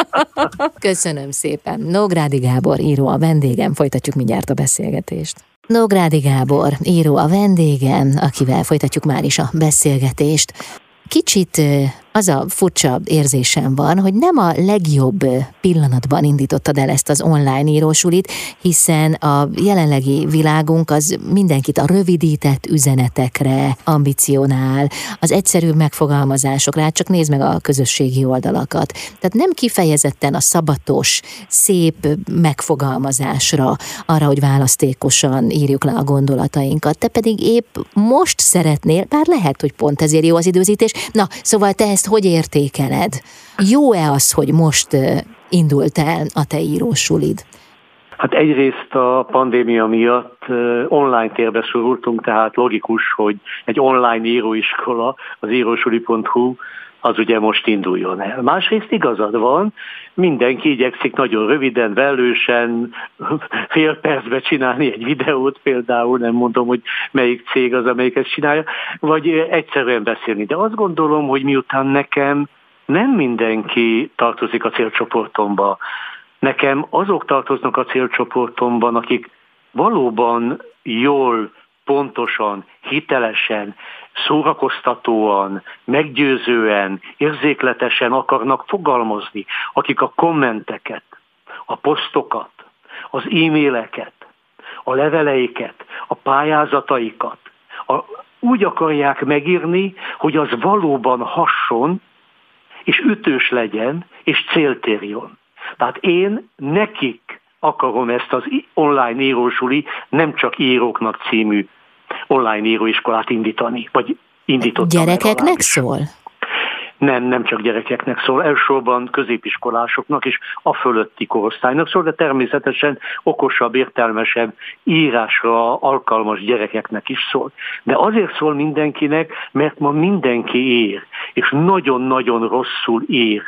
Köszönöm szépen. Nógrádi Gábor író a vendégem, folytatjuk mindjárt a beszélgetést. Nógrádi Gábor író a vendégem, akivel folytatjuk már is a beszélgetést. Kicsit az a furcsa érzésem van, hogy nem a legjobb pillanatban indítottad el ezt az online írósulit, hiszen a jelenlegi világunk az mindenkit a rövidített üzenetekre ambicionál, az egyszerű megfogalmazásokra, hát csak nézd meg a közösségi oldalakat. Tehát nem kifejezetten a szabatos, szép megfogalmazásra, arra, hogy választékosan írjuk le a gondolatainkat. Te pedig épp most szeretnél, bár lehet, hogy pont ezért jó az időzítés. Na, szóval te ezt hogy értékeled? Jó-e az, hogy most indult el a te írósulid? Hát egyrészt a pandémia miatt online térbe szorultunk, tehát logikus, hogy egy online íróiskola, az írósuli.hu, az ugye most induljon el. Másrészt igazad van, mindenki igyekszik nagyon röviden, velősen, fél percbe csinálni egy videót például, nem mondom, hogy melyik cég az, amelyik ezt csinálja, vagy egyszerűen beszélni. De azt gondolom, hogy miután nekem nem mindenki tartozik a célcsoportomba, nekem azok tartoznak a célcsoportomban, akik valóban jól, pontosan, hitelesen, szórakoztatóan, meggyőzően, érzékletesen akarnak fogalmazni, akik a kommenteket, a posztokat, az e-maileket, a leveleiket, a pályázataikat a, úgy akarják megírni, hogy az valóban hasson, és ütős legyen, és céltérjon. Tehát én nekik akarom ezt az online írósuli, nem csak íróknak című online íróiskolát indítani, vagy indítottam. Gyerekeknek szól? Nem, nem csak gyerekeknek szól, elsősorban középiskolásoknak és a fölötti korosztálynak szól, de természetesen okosabb, értelmesebb írásra alkalmas gyerekeknek is szól. De azért szól mindenkinek, mert ma mindenki ír, és nagyon-nagyon rosszul ír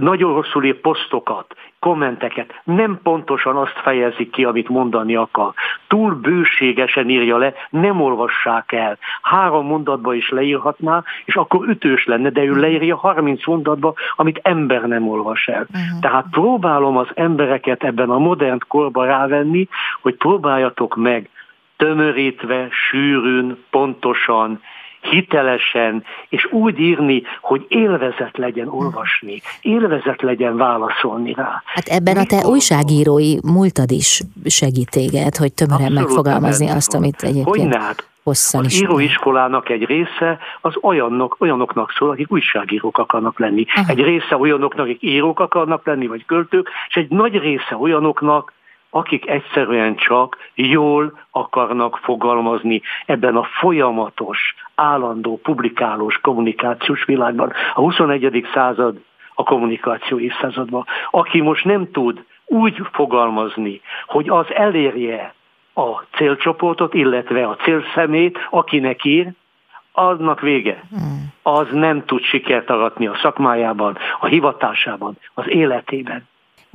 nagyon rosszul ír posztokat, kommenteket, nem pontosan azt fejezik ki, amit mondani akar. Túl bőségesen írja le, nem olvassák el. Három mondatba is leírhatná, és akkor ütős lenne, de ő leírja 30 mondatba, amit ember nem olvas el. Uh-huh. Tehát próbálom az embereket ebben a modern korban rávenni, hogy próbáljatok meg tömörítve, sűrűn, pontosan, hitelesen, és úgy írni, hogy élvezet legyen olvasni, élvezet legyen válaszolni rá. Hát ebben Mikor a te újságírói múltad is segít téged, hogy tömören Abszolút megfogalmazni azt, amit egyébként... Hogy hát hosszan az íróiskolának egy része az olyanok, olyanoknak szól, akik újságírók akarnak lenni. Aha. Egy része olyanoknak, akik írók akarnak lenni, vagy költők, és egy nagy része olyanoknak, akik egyszerűen csak jól akarnak fogalmazni ebben a folyamatos, állandó, publikálós, kommunikációs világban. A 21. század a kommunikáció évszázadban. Aki most nem tud úgy fogalmazni, hogy az elérje a célcsoportot, illetve a célszemét, akinek ír, aznak vége. Hmm. Az nem tud sikert aratni a szakmájában, a hivatásában, az életében.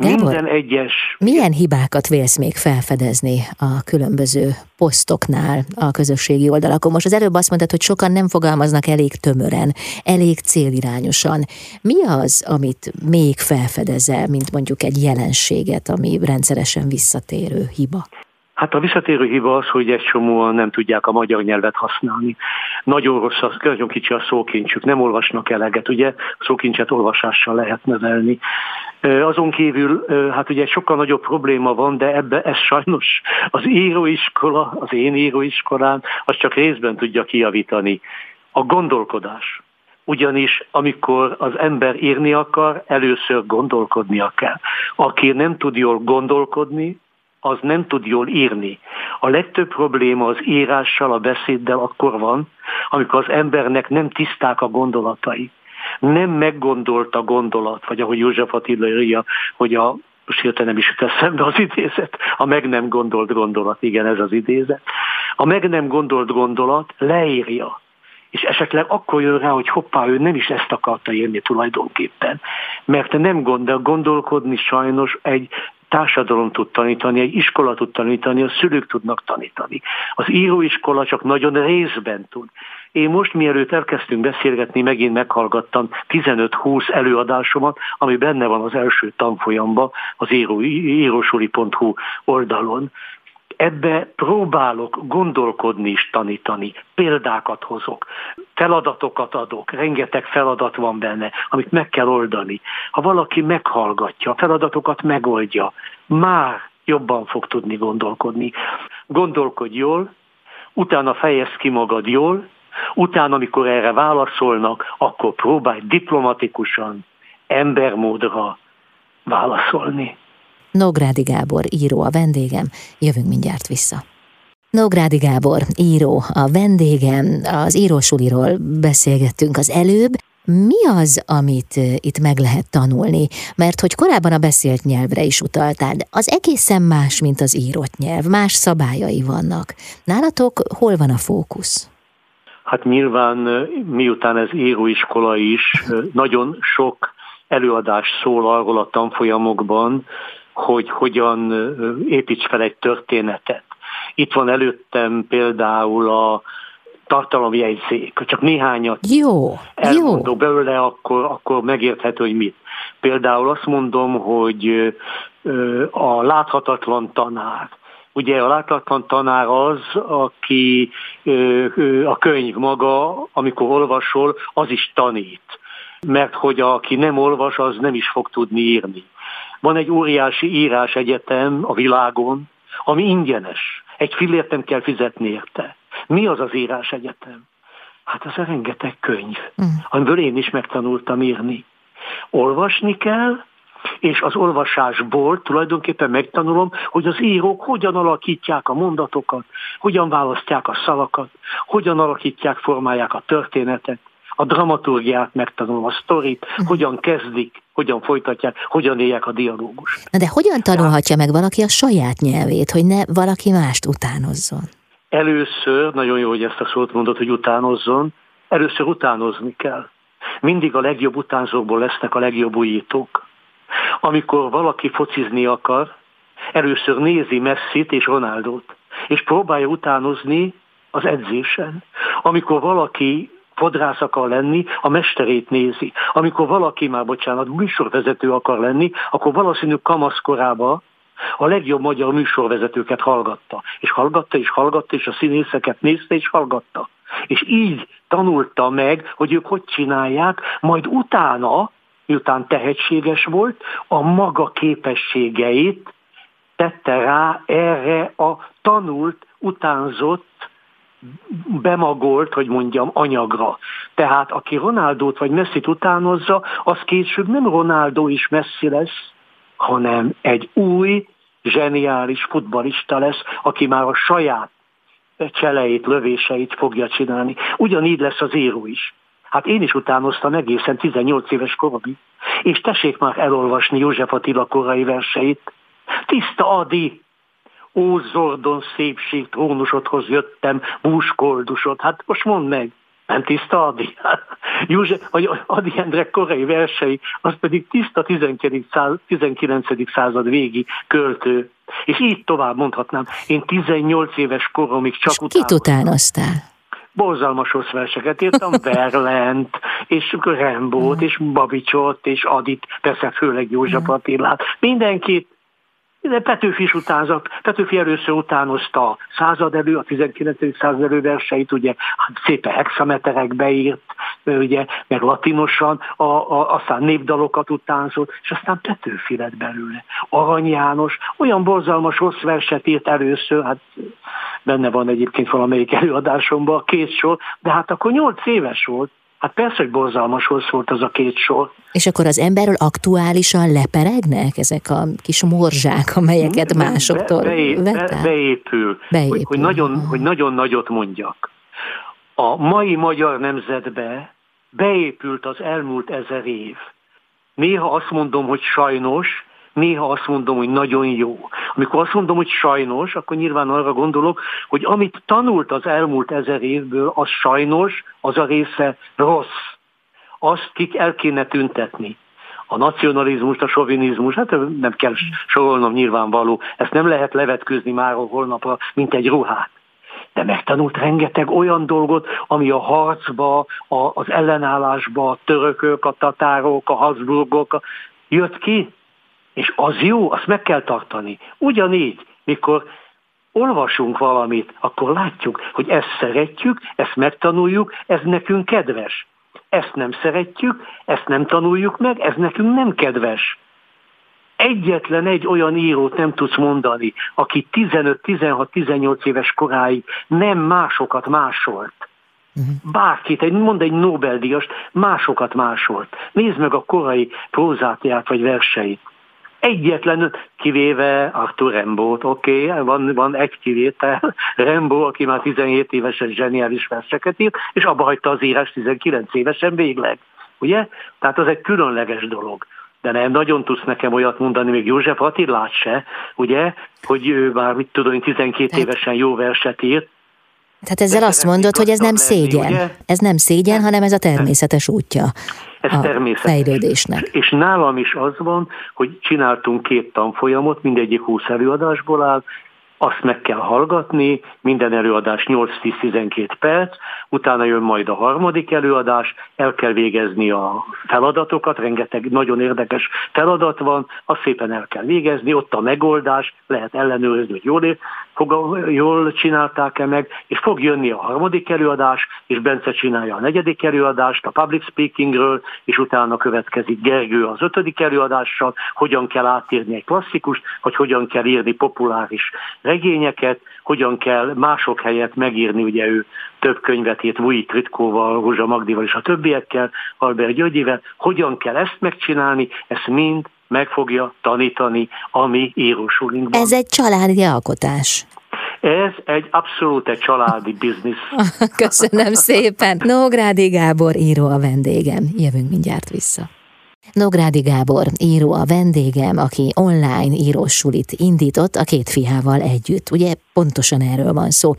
Gábor, Minden egyes... Milyen hibákat vélsz még felfedezni a különböző posztoknál a közösségi oldalakon? Most az előbb azt mondtad, hogy sokan nem fogalmaznak elég tömören, elég célirányosan. Mi az, amit még felfedezel, mint mondjuk egy jelenséget, ami rendszeresen visszatérő hiba? Hát a visszatérő hiba az, hogy egy csomóan nem tudják a magyar nyelvet használni. Nagyon rossz, nagyon kicsi a szókincsük, nem olvasnak eleget, ugye szókincset olvasással lehet növelni. Azon kívül, hát ugye sokkal nagyobb probléma van, de ebbe ez sajnos az íróiskola, az én íróiskolám, az csak részben tudja kijavítani. A gondolkodás. Ugyanis amikor az ember írni akar, először gondolkodnia kell. Aki nem tud jól gondolkodni, az nem tud jól írni. A legtöbb probléma az írással, a beszéddel akkor van, amikor az embernek nem tiszták a gondolatai. Nem meggondolt a gondolat, vagy ahogy József Attila írja, hogy a most hirtelen nem is jut eszembe az idézet, a meg nem gondolt gondolat, igen, ez az idézet. A meg nem gondolt gondolat leírja, és esetleg akkor jön rá, hogy hoppá, ő nem is ezt akarta írni tulajdonképpen. Mert nem gondol, gondolkodni sajnos egy társadalom tud tanítani, egy iskola tud tanítani, a szülők tudnak tanítani. Az íróiskola csak nagyon részben tud. Én most, mielőtt elkezdtünk beszélgetni, megint meghallgattam 15-20 előadásomat, ami benne van az első tanfolyamban, az író, írósuli.hu oldalon ebbe próbálok gondolkodni és tanítani, példákat hozok, feladatokat adok, rengeteg feladat van benne, amit meg kell oldani. Ha valaki meghallgatja, a feladatokat megoldja, már jobban fog tudni gondolkodni. Gondolkodj jól, utána fejezd ki magad jól, utána, amikor erre válaszolnak, akkor próbálj diplomatikusan, embermódra válaszolni. Nógrádi Gábor író a vendégem, jövünk mindjárt vissza. Nógrádi Gábor író a vendégem, az írósuliról beszélgettünk az előbb, mi az, amit itt meg lehet tanulni? Mert hogy korábban a beszélt nyelvre is utaltál, de az egészen más, mint az írott nyelv, más szabályai vannak. Nálatok hol van a fókusz? Hát nyilván miután ez íróiskola is, nagyon sok előadás szól arról a tanfolyamokban, hogy hogyan építs fel egy történetet. Itt van előttem például a tartalomjegyzék, csak néhányat jó, elmondok jó. belőle, akkor, akkor megérthető, hogy mit. Például azt mondom, hogy a láthatatlan tanár, Ugye a láthatatlan tanár az, aki a könyv maga, amikor olvasol, az is tanít. Mert hogy aki nem olvas, az nem is fog tudni írni. Van egy óriási írás egyetem a világon, ami ingyenes. Egy fillért nem kell fizetni érte. Mi az az írás egyetem? Hát az a rengeteg könyv, mm. amiből én is megtanultam írni. Olvasni kell, és az olvasásból tulajdonképpen megtanulom, hogy az írók hogyan alakítják a mondatokat, hogyan választják a szavakat, hogyan alakítják, formálják a történetet, a dramaturgiát megtanulom, a sztorit, uh-huh. hogyan kezdik, hogyan folytatják, hogyan élják a dialógust. Na de hogyan tanulhatja meg valaki a saját nyelvét, hogy ne valaki mást utánozzon? Először, nagyon jó, hogy ezt a szót mondod, hogy utánozzon, először utánozni kell. Mindig a legjobb utánzókból lesznek a legjobb újítók. Amikor valaki focizni akar, először nézi Messit és Ronaldot, és próbálja utánozni az edzésen. Amikor valaki fodrász akar lenni, a mesterét nézi. Amikor valaki már, bocsánat, műsorvezető akar lenni, akkor valószínű kamaszkorába a legjobb magyar műsorvezetőket hallgatta. És hallgatta, és hallgatta, és a színészeket nézte, és hallgatta. És így tanulta meg, hogy ők hogy csinálják, majd utána, miután tehetséges volt, a maga képességeit tette rá erre a tanult, utánzott bemagolt, hogy mondjam, anyagra. Tehát aki Ronaldót vagy Messi-t utánozza, az később nem Ronaldo is Messi lesz, hanem egy új, zseniális futbalista lesz, aki már a saját cseleit, lövéseit fogja csinálni. Ugyanígy lesz az író is. Hát én is utánoztam egészen 18 éves koromig. És tessék már elolvasni József Attila korai verseit. Tiszta Adi, Ó, Zordon szépség, trónusodhoz jöttem, búskoldusod. Hát most mondd meg, nem tiszta Adi? József, vagy Adi Endre korai versei, az pedig tiszta 19. század végi költő. És így tovább mondhatnám. Én 18 éves koromig csak utánoztam. Kit utánoztál? borzalmas rossz verseket írtam, Verlent, és Rembót, és Babicsot, és Adit, persze főleg József Attilát. Mindenkit, de Petőfi is utánzott. Petőfi először utánozta a század elő, a 19. század elő verseit, ugye hát szépen hexameterekbe írt, ugye, meg latinosan, a, a, aztán népdalokat utánzott, és aztán Petőfi lett belőle. Arany János olyan borzalmas rossz verset írt először, hát benne van egyébként valamelyik előadásomban, két sor, de hát akkor nyolc éves volt, Hát persze, hogy borzalmas volt az a két sor. És akkor az emberről aktuálisan leperegnek ezek a kis morzsák, amelyeket másoktól be, be, be, beépül, beépül. Hogy, hogy, nagyon, hogy nagyon nagyot mondjak. A mai magyar nemzetbe beépült az elmúlt ezer év. Néha azt mondom, hogy sajnos, néha azt mondom, hogy nagyon jó. Amikor azt mondom, hogy sajnos, akkor nyilván arra gondolok, hogy amit tanult az elmúlt ezer évből, az sajnos, az a része rossz. Azt kik el kéne tüntetni. a nacionalizmus, a sovinizmus, hát nem kell sorolnom nyilvánvaló, ezt nem lehet levetkőzni már holnapra, mint egy ruhát de megtanult rengeteg olyan dolgot, ami a harcba, a, az ellenállásba, a törökök, a tatárok, a Habsburgok jött ki, és az jó, azt meg kell tartani. Ugyanígy, mikor olvasunk valamit, akkor látjuk, hogy ezt szeretjük, ezt megtanuljuk, ez nekünk kedves. Ezt nem szeretjük, ezt nem tanuljuk meg, ez nekünk nem kedves egyetlen egy olyan írót nem tudsz mondani, aki 15-16-18 éves koráig nem másokat másolt. Bárkit, egy, mond egy Nobel-díjast, másokat másolt. Nézd meg a korai prózátját vagy verseit. Egyetlen, kivéve Arthur Rembót, oké, okay, van, van egy kivétel, Rembó, aki már 17 évesen zseniális verseket írt, és abba hagyta az írás 19 évesen végleg. Ugye? Tehát az egy különleges dolog de nem nagyon tudsz nekem olyat mondani, még József Attilát se, ugye, hogy ő már, mit tudom, 12 hát, évesen jó verset írt. Tehát ezzel azt mondod, hogy ez nem szégyen. Ugye? Ez nem szégyen, hanem ez a természetes útja ez a természetes. fejlődésnek. És nálam is az van, hogy csináltunk két tanfolyamot, mindegyik 20 előadásból áll, azt meg kell hallgatni, minden előadás 8-10-12 perc, utána jön majd a harmadik előadás, el kell végezni a feladatokat, rengeteg nagyon érdekes feladat van, azt szépen el kell végezni, ott a megoldás, lehet ellenőrizni, hogy jól, ér, jól csinálták-e meg, és fog jönni a harmadik előadás, és Bence csinálja a negyedik előadást a public speakingről, és utána következik Gergő az ötödik előadással, hogyan kell átírni egy klasszikus, vagy hogyan kell írni populáris regényeket, hogyan kell mások helyett megírni, ugye ő több könyvet írt Vujit Ritkóval, Rózsa Magdival és a többiekkel, Albert Györgyivel, hogyan kell ezt megcsinálni, ezt mind meg fogja tanítani a mi írósulinkban. Ez egy családi alkotás. Ez egy abszolút egy családi biznisz. Köszönöm szépen. Nógrádi Gábor író a vendégem. Jövünk mindjárt vissza. Nográdi Gábor, író a vendégem, aki online írósulit indított a két fiával együtt. Ugye pontosan erről van szó.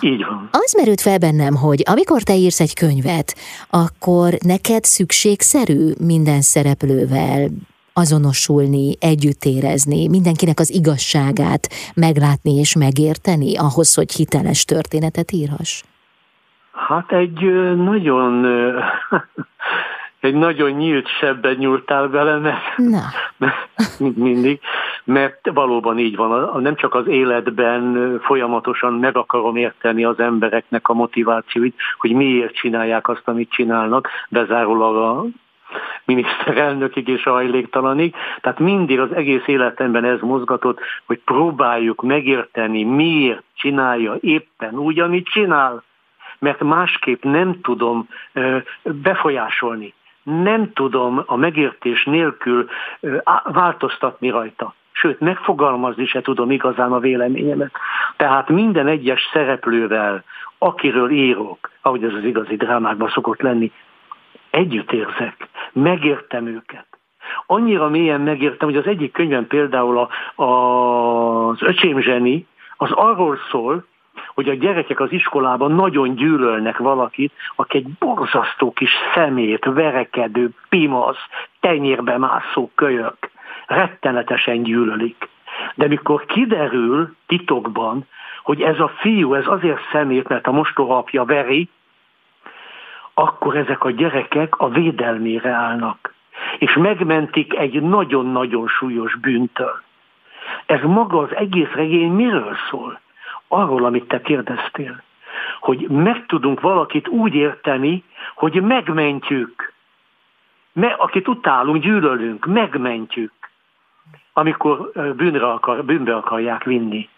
Így van. Az merült fel bennem, hogy amikor te írsz egy könyvet, akkor neked szükségszerű minden szereplővel azonosulni, együtt érezni, mindenkinek az igazságát meglátni és megérteni ahhoz, hogy hiteles történetet írhass? Hát egy nagyon egy nagyon nyílt sebben nyúltál bele, mert, Na. mint mindig, mert valóban így van, nem csak az életben folyamatosan meg akarom érteni az embereknek a motivációit, hogy miért csinálják azt, amit csinálnak, bezárólag a miniszterelnökig és a hajléktalanig. Tehát mindig az egész életemben ez mozgatott, hogy próbáljuk megérteni, miért csinálja éppen úgy, amit csinál mert másképp nem tudom befolyásolni nem tudom a megértés nélkül változtatni rajta. Sőt, megfogalmazni se tudom igazán a véleményemet. Tehát minden egyes szereplővel, akiről írok, ahogy ez az igazi drámákban szokott lenni, együtt érzek, megértem őket. Annyira mélyen megértem, hogy az egyik könyvem például a, a, az Öcsém zseni, az arról szól, hogy a gyerekek az iskolában nagyon gyűlölnek valakit, aki egy borzasztó kis szemét, verekedő, pimasz, tenyérbe mászó kölyök. Rettenetesen gyűlölik. De mikor kiderül titokban, hogy ez a fiú, ez azért szemét, mert a mostohapja veri, akkor ezek a gyerekek a védelmére állnak, és megmentik egy nagyon-nagyon súlyos bűntől. Ez maga az egész regény miről szól? Arról, amit te kérdeztél, hogy meg tudunk valakit úgy érteni, hogy megmentjük. Me, akit utálunk, gyűlölünk, megmentjük, amikor bűnre akar, bűnbe akarják vinni.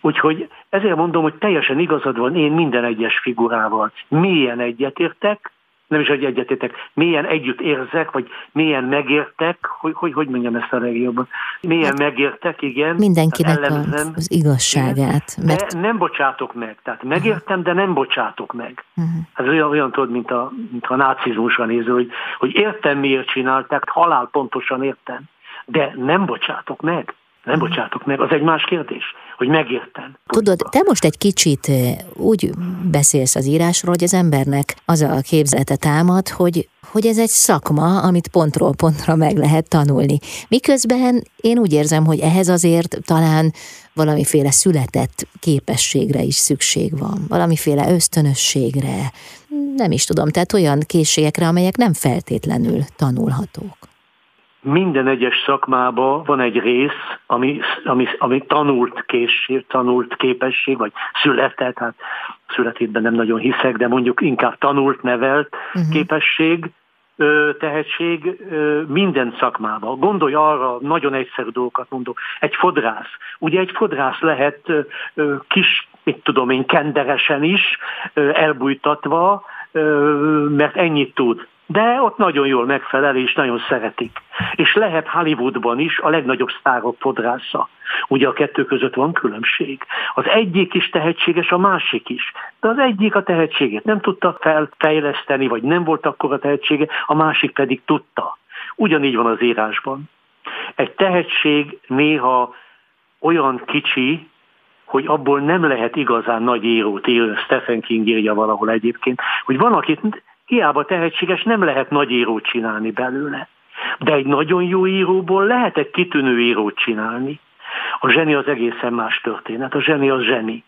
Úgyhogy ezért mondom, hogy teljesen igazad van én minden egyes figurával. Milyen egyetértek, nem is, hogy egyetétek, milyen együtt érzek, vagy milyen megértek, hogy hogy, hogy mondjam ezt a legjobban. Milyen hát megértek, igen. Mindenkinek ellenzem, az igazságát. Igen, mert... De nem bocsátok meg. Tehát megértem, de nem bocsátok meg. Uh-huh. Ez olyan, olyan tudod, mint a, mint a nácizmusra néző, hogy, hogy értem, miért csinálták, halál pontosan értem, de nem bocsátok meg. Nem bocsátok meg, az egy más kérdés, hogy megértem. Tudod, te most egy kicsit úgy beszélsz az írásról, hogy az embernek az a képzete támad, hogy, hogy ez egy szakma, amit pontról pontra meg lehet tanulni. Miközben én úgy érzem, hogy ehhez azért talán valamiféle született képességre is szükség van, valamiféle ösztönösségre, nem is tudom, tehát olyan készségekre, amelyek nem feltétlenül tanulhatók minden egyes szakmában van egy rész, ami, ami, ami tanult készség, tanult képesség, vagy született, hát születétben nem nagyon hiszek, de mondjuk inkább tanult, nevelt uh-huh. képesség, tehetség minden szakmában. Gondolj arra, nagyon egyszerű dolgokat mondok, egy fodrász. Ugye egy fodrász lehet kis, mit tudom én, kenderesen is, elbújtatva, mert ennyit tud de ott nagyon jól megfelel, és nagyon szeretik. És lehet Hollywoodban is a legnagyobb sztárok fodrásza. Ugye a kettő között van különbség. Az egyik is tehetséges, a másik is. De az egyik a tehetségét nem tudta felfejleszteni, vagy nem volt akkor a tehetsége, a másik pedig tudta. Ugyanígy van az írásban. Egy tehetség néha olyan kicsi, hogy abból nem lehet igazán nagy írót írni, Stephen King írja valahol egyébként, hogy van, akit hiába tehetséges, nem lehet nagy írót csinálni belőle. De egy nagyon jó íróból lehet egy kitűnő írót csinálni. A zseni az egészen más történet. A zseni az zseni.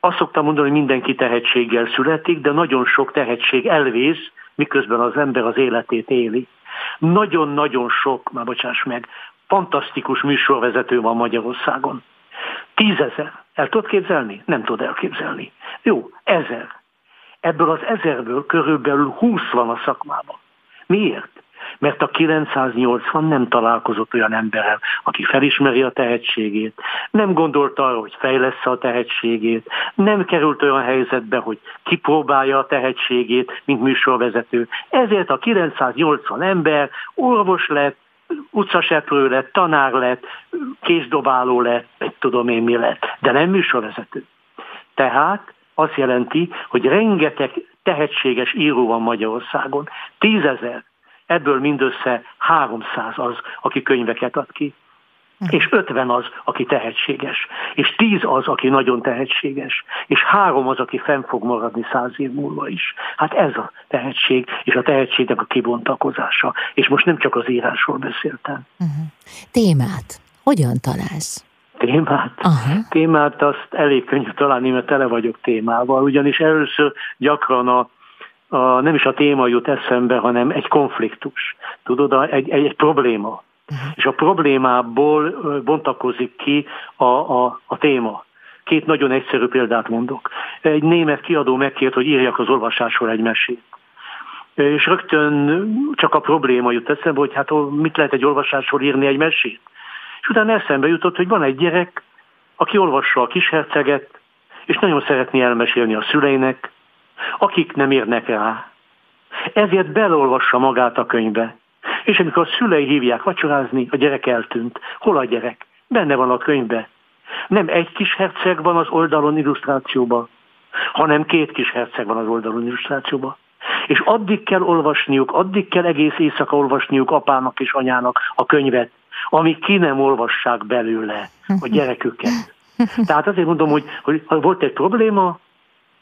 Azt szoktam mondani, hogy mindenki tehetséggel születik, de nagyon sok tehetség elvész, miközben az ember az életét éli. Nagyon-nagyon sok, már bocsáss meg, fantasztikus műsorvezető van Magyarországon. Tízezer. El tudod képzelni? Nem tudod elképzelni. Jó, ezer. Ebből az ezerből körülbelül 20 van a szakmában. Miért? Mert a 980 nem találkozott olyan emberrel, aki felismeri a tehetségét, nem gondolta arra, hogy fejlesz a tehetségét, nem került olyan helyzetbe, hogy kipróbálja a tehetségét, mint műsorvezető. Ezért a 980 ember orvos lett, utcaseprő lett, tanár lett, kézdobáló lett, egy tudom én mi lett, de nem műsorvezető. Tehát azt jelenti, hogy rengeteg tehetséges író van Magyarországon. Tízezer, ebből mindössze 300 az, aki könyveket ad ki. És 50 az, aki tehetséges. És 10 az, aki nagyon tehetséges. És három az, aki fenn fog maradni száz év múlva is. Hát ez a tehetség, és a tehetségnek a kibontakozása. És most nem csak az írásról beszéltem. Uh-huh. Témát hogyan találsz? Témát. Aha. Témát azt elég könnyű találni, mert tele vagyok témával, ugyanis először gyakran a, a, nem is a téma jut eszembe, hanem egy konfliktus. Tudod, egy, egy, egy probléma. Uh-huh. És a problémából bontakozik ki a, a, a téma. Két nagyon egyszerű példát mondok. Egy német kiadó megkért, hogy írjak az olvasásról egy mesét. És rögtön csak a probléma jut eszembe, hogy hát mit lehet egy olvasásról írni egy mesét? És utána eszembe jutott, hogy van egy gyerek, aki olvassa a kisherceget, és nagyon szeretné elmesélni a szüleinek, akik nem érnek rá. Ezért belolvassa magát a könyvbe. És amikor a szülei hívják vacsorázni, a gyerek eltűnt. Hol a gyerek? Benne van a könyvbe. Nem egy kis herceg van az oldalon illusztrációban, hanem két kis herceg van az oldalon illusztrációban. És addig kell olvasniuk, addig kell egész éjszaka olvasniuk apának és anyának a könyvet, amíg ki nem olvassák belőle a gyereküket. Tehát azért mondom, hogy, hogy volt egy probléma,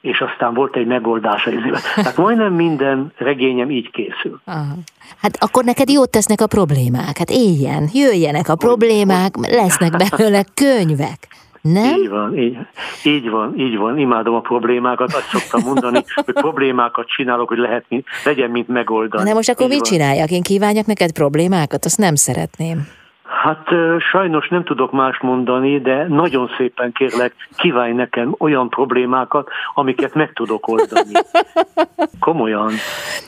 és aztán volt egy megoldás az Tehát majdnem minden regényem így készül. Aha. Hát akkor neked jót tesznek a problémák. Hát éljen, jöjjenek a problémák, lesznek belőle könyvek. Nem? Így van, így, így van, így van. Imádom a problémákat. Azt szoktam mondani, hogy problémákat csinálok, hogy lehet, legyen mint megoldani. Na most akkor így mit van. csináljak? Én kívánjak neked problémákat? Azt nem szeretném. Hát sajnos nem tudok más mondani, de nagyon szépen kérlek, kívánj nekem olyan problémákat, amiket meg tudok oldani. Komolyan.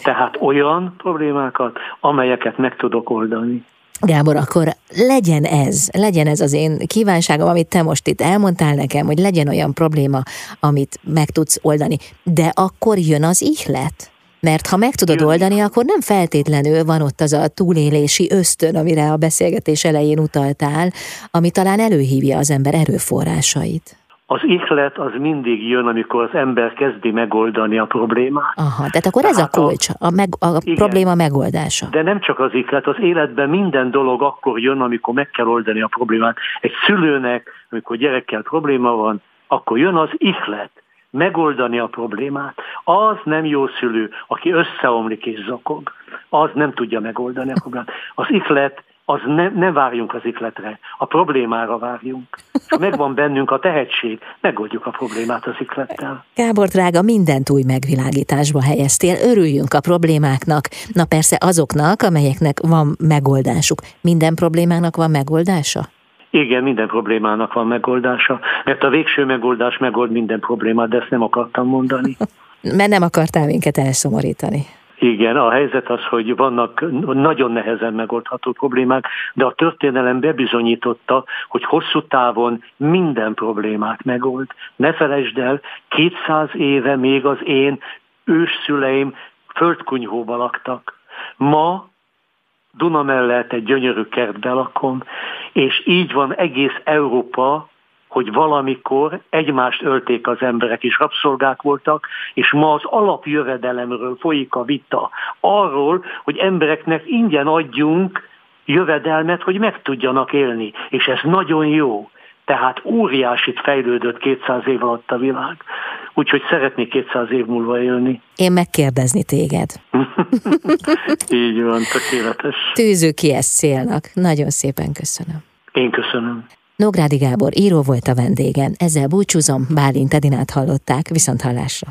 Tehát olyan problémákat, amelyeket meg tudok oldani. Gábor, akkor legyen ez, legyen ez az én kívánságom, amit te most itt elmondtál nekem, hogy legyen olyan probléma, amit meg tudsz oldani. De akkor jön az ihlet? Mert ha meg tudod oldani, akkor nem feltétlenül van ott az a túlélési ösztön, amire a beszélgetés elején utaltál, ami talán előhívja az ember erőforrásait. Az ihlet az mindig jön, amikor az ember kezdi megoldani a problémát. Aha, tehát akkor tehát ez a kulcs, a, meg, a igen, probléma megoldása. De nem csak az ihlet, az életben minden dolog akkor jön, amikor meg kell oldani a problémát. Egy szülőnek, amikor gyerekkel probléma van, akkor jön az ihlet megoldani a problémát. Az nem jó szülő, aki összeomlik és zakog. Az nem tudja megoldani a problémát. Az ihlet az ne, ne várjunk az ikletre, a problémára várjunk. Ha megvan bennünk a tehetség, megoldjuk a problémát az iklettel. Gábor drága, mindent új megvilágításba helyeztél, örüljünk a problémáknak, na persze azoknak, amelyeknek van megoldásuk. Minden problémának van megoldása? Igen, minden problémának van megoldása, mert a végső megoldás megold minden problémát, de ezt nem akartam mondani. mert nem akartál minket elszomorítani. Igen, a helyzet az, hogy vannak nagyon nehezen megoldható problémák, de a történelem bebizonyította, hogy hosszú távon minden problémát megold. Ne felejtsd el, 200 éve még az én ősszüleim földkunyhóba laktak. Ma Duna mellett egy gyönyörű kertbe lakom, és így van egész Európa hogy valamikor egymást ölték az emberek, és rabszolgák voltak, és ma az alapjövedelemről folyik a vita. Arról, hogy embereknek ingyen adjunk jövedelmet, hogy meg tudjanak élni. És ez nagyon jó. Tehát óriásit fejlődött 200 év alatt a világ. Úgyhogy szeretnék 200 év múlva élni. Én megkérdezni téged. Így van, tökéletes. Tűző ki ezt célnak. Nagyon szépen köszönöm. Én köszönöm. Nógrádi Gábor író volt a vendégem, ezzel búcsúzom, Bálint Edinát hallották, viszont hallásra.